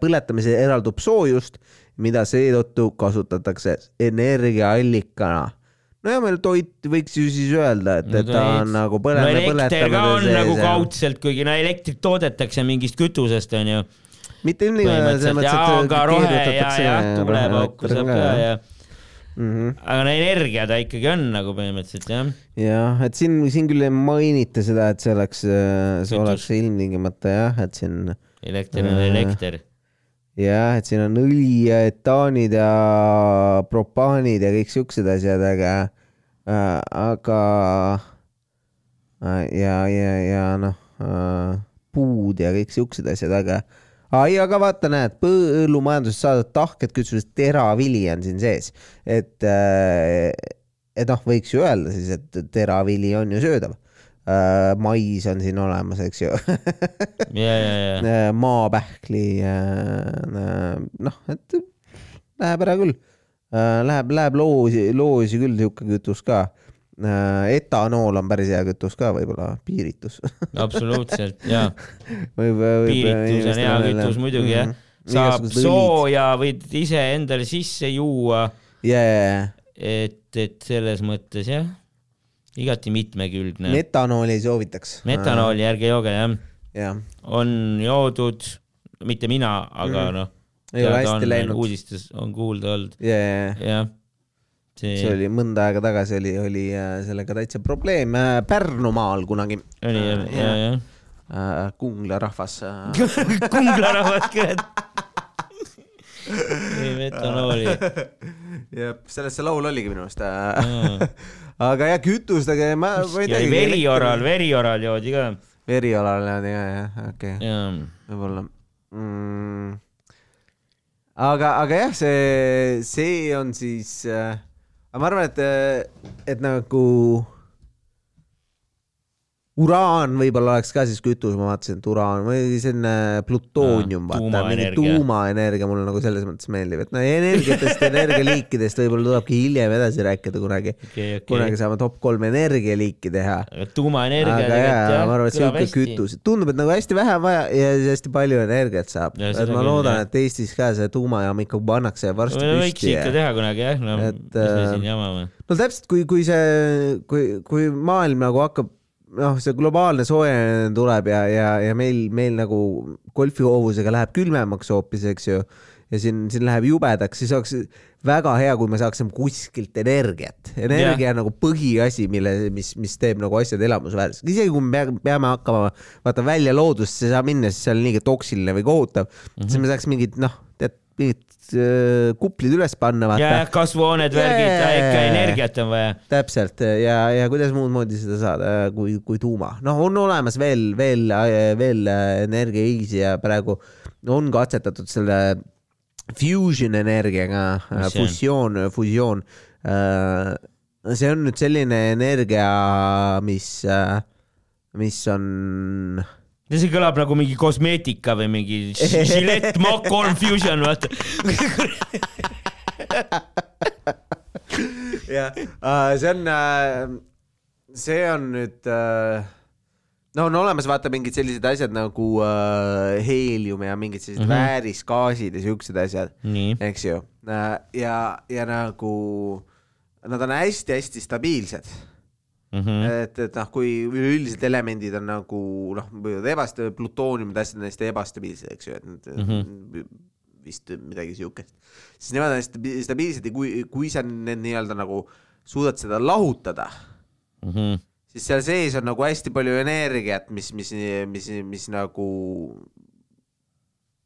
põletamisel eraldub soojust, mida seetõttu kasutatakse energiaallikana. No ja meil toit võiks ju siis öelda, et, et ta on nagu no ka on põletamine nagu sees ja kaudselt, kuigi no elektrit toodetakse mingist kütusest, onju. mitte ilmtingimata selles mõttes, ja et on ka rohe ja, jah, tuulepauku saab ka ja, Mhm. aga no energia ta ikkagi on nagu põhimõtteliselt jah. jah, et siin, siin küll ei mainita seda, et see oleks, see Kütus. oleks ilmtingimata jah, et siin elekter on Äh. elekter. jah, et siin on õli ja etaanid ja propaanid ja kõik siuksed asjad, aga äh,, aga äh, ja, ja, ja noh äh,, puud ja kõik siuksed asjad, aga ai, aga vaata, näed, põllumajandusest saadud tahked kütusest teravili on siin sees, et äh, et noh, võiks ju öelda siis, et teravili on ju söödav äh,. mais on siin olemas, eks ju ja, ja, ja. Äh, maapähkli, noh, et läheb ära küll. Läheb, läheb loosi, loosi küll sihuke kütus ka. etanool on päris hea kütus ka võib-olla, piiritus. absoluutselt ja, võib, võib. piiritus on hea kütus muidugi jah. saab. sooja, võid ise endale sisse juua, jaa, et, et selles mõttes jah, igati mitmekülgne. metanooli ei soovitaks. metanooli ärge jooge jah, jah, on joodud, mitte mina, aga noh. Mhm. ei ole hästi läinud. uudistes on kuulda olnud, jaa, jah. see see oli mõnda aega tagasi oli, oli äh, sellega täitsa probleem äh, Pärnumaal kunagi. oli jah, ja, jah. Kungla rahvas. Kungla rahvas kurat. ei metanooli. jah, sellest see laul oligi minu arust. aga jah, kütustega ma, ma ei teagi. verioral, verioral joodi ka. verialal jah, jah, jah, okei okay., võib-olla mm.. aga, aga jah, see, see on siis äh,, ma arvan, et, et nagu uraan võib-olla oleks ka siis kütus, ma vaatasin, et uraan või selline plutoonium, Aa, vaata, mingi tuumaenergia. mulle nagu selles mõttes meeldib, et no energiatest, energialiikidest võib-olla tulebki hiljem edasi rääkida kunagi. okei, okei kunagi. saame top kolm energialiiki teha tuumaenergia aga jaa, ma arvan, et siuke kütus, tundub, et nagu hästi vähe on vaja ja hästi palju energiat saab. Et ma loodan, et Eestis ka see tuumajaam ikka pannakse varsti võiks püsti ikka ja teha kunagi jah, no Et, mis me äh, siin jamame. no täpselt, kui, kui see, kui, kui maailm nagu hakkab noh, see globaalne soojenemine tuleb ja, ja, ja meil, meil nagu golfihoovusega läheb külmemaks hoopis, eks ju, ja siin, siin läheb jubedaks, siis oleks väga hea, kui me saaksime kuskilt energiat. energia on nagu põhiasi, mille, mis, mis teeb nagu asjad elamusväärseks. isegi kui me pea- peame hakkama, vaata välja loodusesse ei saa minna, siis seal on liiga toksiline või kohutav mm, -hmm. siis me saaks mingid noh, mingid äh, kuplid üles panna, ja vaata. kasvuhooned, värgid, Jaa. ikka energiat on vaja. täpselt ja, ja kuidas muud moodi seda saada kui, kui tuuma. noh, on olemas veel, veel, veel energiahiisi ja praegu on katsetatud selle fusion energiaga fusioon, fusioon. see on nüüd selline energia, mis, mis on see kõlab nagu mingi kosmeetika või mingi Gillette Mach kolm Fusion, vaata. jah, see on, see on nüüd, no on olemas vaata mingid sellised asjad nagu äh, heelium ja mingid sellised mm. -hmm. väärisgaasid ja siuksed asjad, eks ju. ja, ja nagu nad on hästi-hästi stabiilsed. mm. -hmm. et, et noh, kui üleüldiselt elemendid on nagu noh, võivad ebast-, plutooniumid, asjad on hästi ebastabiilsed, eks ju, et need mm -hmm. vist midagi siukest. siis nemad on hästi stabiilsed ja kui, kui sa need nii-öelda nagu suudad seda lahutada, Mm -hmm. siis seal sees on nagu hästi palju energiat, mis, mis, mis, mis nagu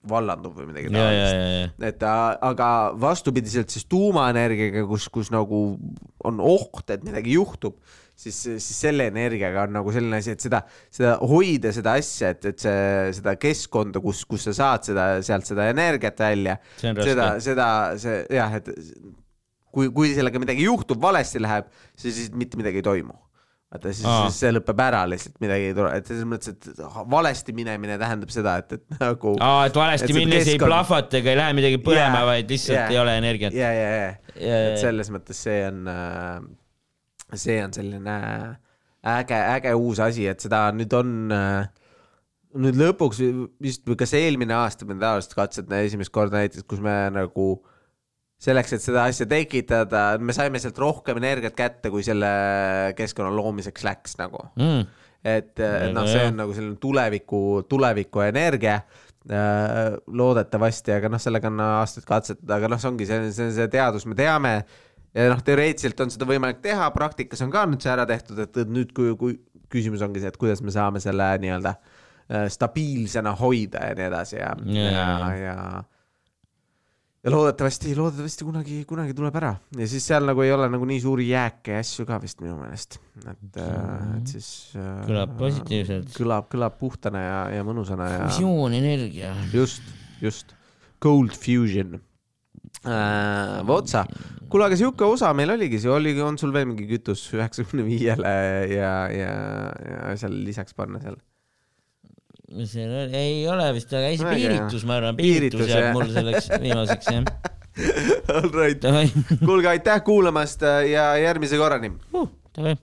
vallandub või midagi ja. et aga vastupidiselt siis tuumaenergiaga, kus, kus nagu on oht, et midagi juhtub, siis, siis selle energiaga on nagu selline asi, et seda, seda hoida seda asja, et, et see, seda keskkonda, kus, kus sa saad seda, sealt seda energiat välja, seda seda, see jah, et kui, kui sellega midagi juhtub, valesti läheb, siis, siis mitte midagi ei toimu. Vaata siis, siis see lõpeb ära lihtsalt midagi ei tule, et selles mõttes, et valesti minemine tähendab seda, et, et nagu aa, et valesti minnes ei keskkond- plahvata ega ei lähe midagi põlema Jaa, vaid lihtsalt jaa. ei ole energiat. ja, ja, ja, et selles mõttes see on, see on selline äge, äge uus asi, et seda nüüd on äh, nüüd lõpuks vist kas eelmine aasta me tavaliselt katsetame esimest korda näiteks, kus me nagu selleks, et seda asja tekitada, me saime sealt rohkem energiat kätte, kui selle keskkonna loomiseks läks nagu Mm. et, Väga noh, see on nagu selline tuleviku, tuleviku energia äh, loodetavasti, aga noh, sellega on aastaid katsetada, aga noh, see ongi see, see on see teadus, me teame ja noh, teoreetiliselt on seda võimalik teha, praktikas on ka nüüd see ära tehtud, et nüüd, kui, kui küsimus ongi see, et kuidas me saame selle nii-öelda äh, stabiilsena hoida ja nii edasi ja, Ja, ja, ja, ja, loodetavasti, loodetavasti kunagi, kunagi tuleb ära. Ja siis seal nagu ei ole nagu nii suuri jääke ja asju ka vist minu meelest, et, et siis äh, Kõlab positiivselt. kõlab, kõlab puhtana ja, ja mõnusana ja fusioonenergia. just, just, cold fusion äh,. Votsa, kuule, aga sihuke osa meil oligi, see oli, on sul veel mingi kütus üheksakümne viiele ja, ja, ja seal lisaks panna seal? see oli- ei ole vist, aga ei see piiritus, ma arvan, Piiritus, jääb mul selleks viimaseks jah. All right, kuulge, aitäh kuulamast ja järgmise korrani davai.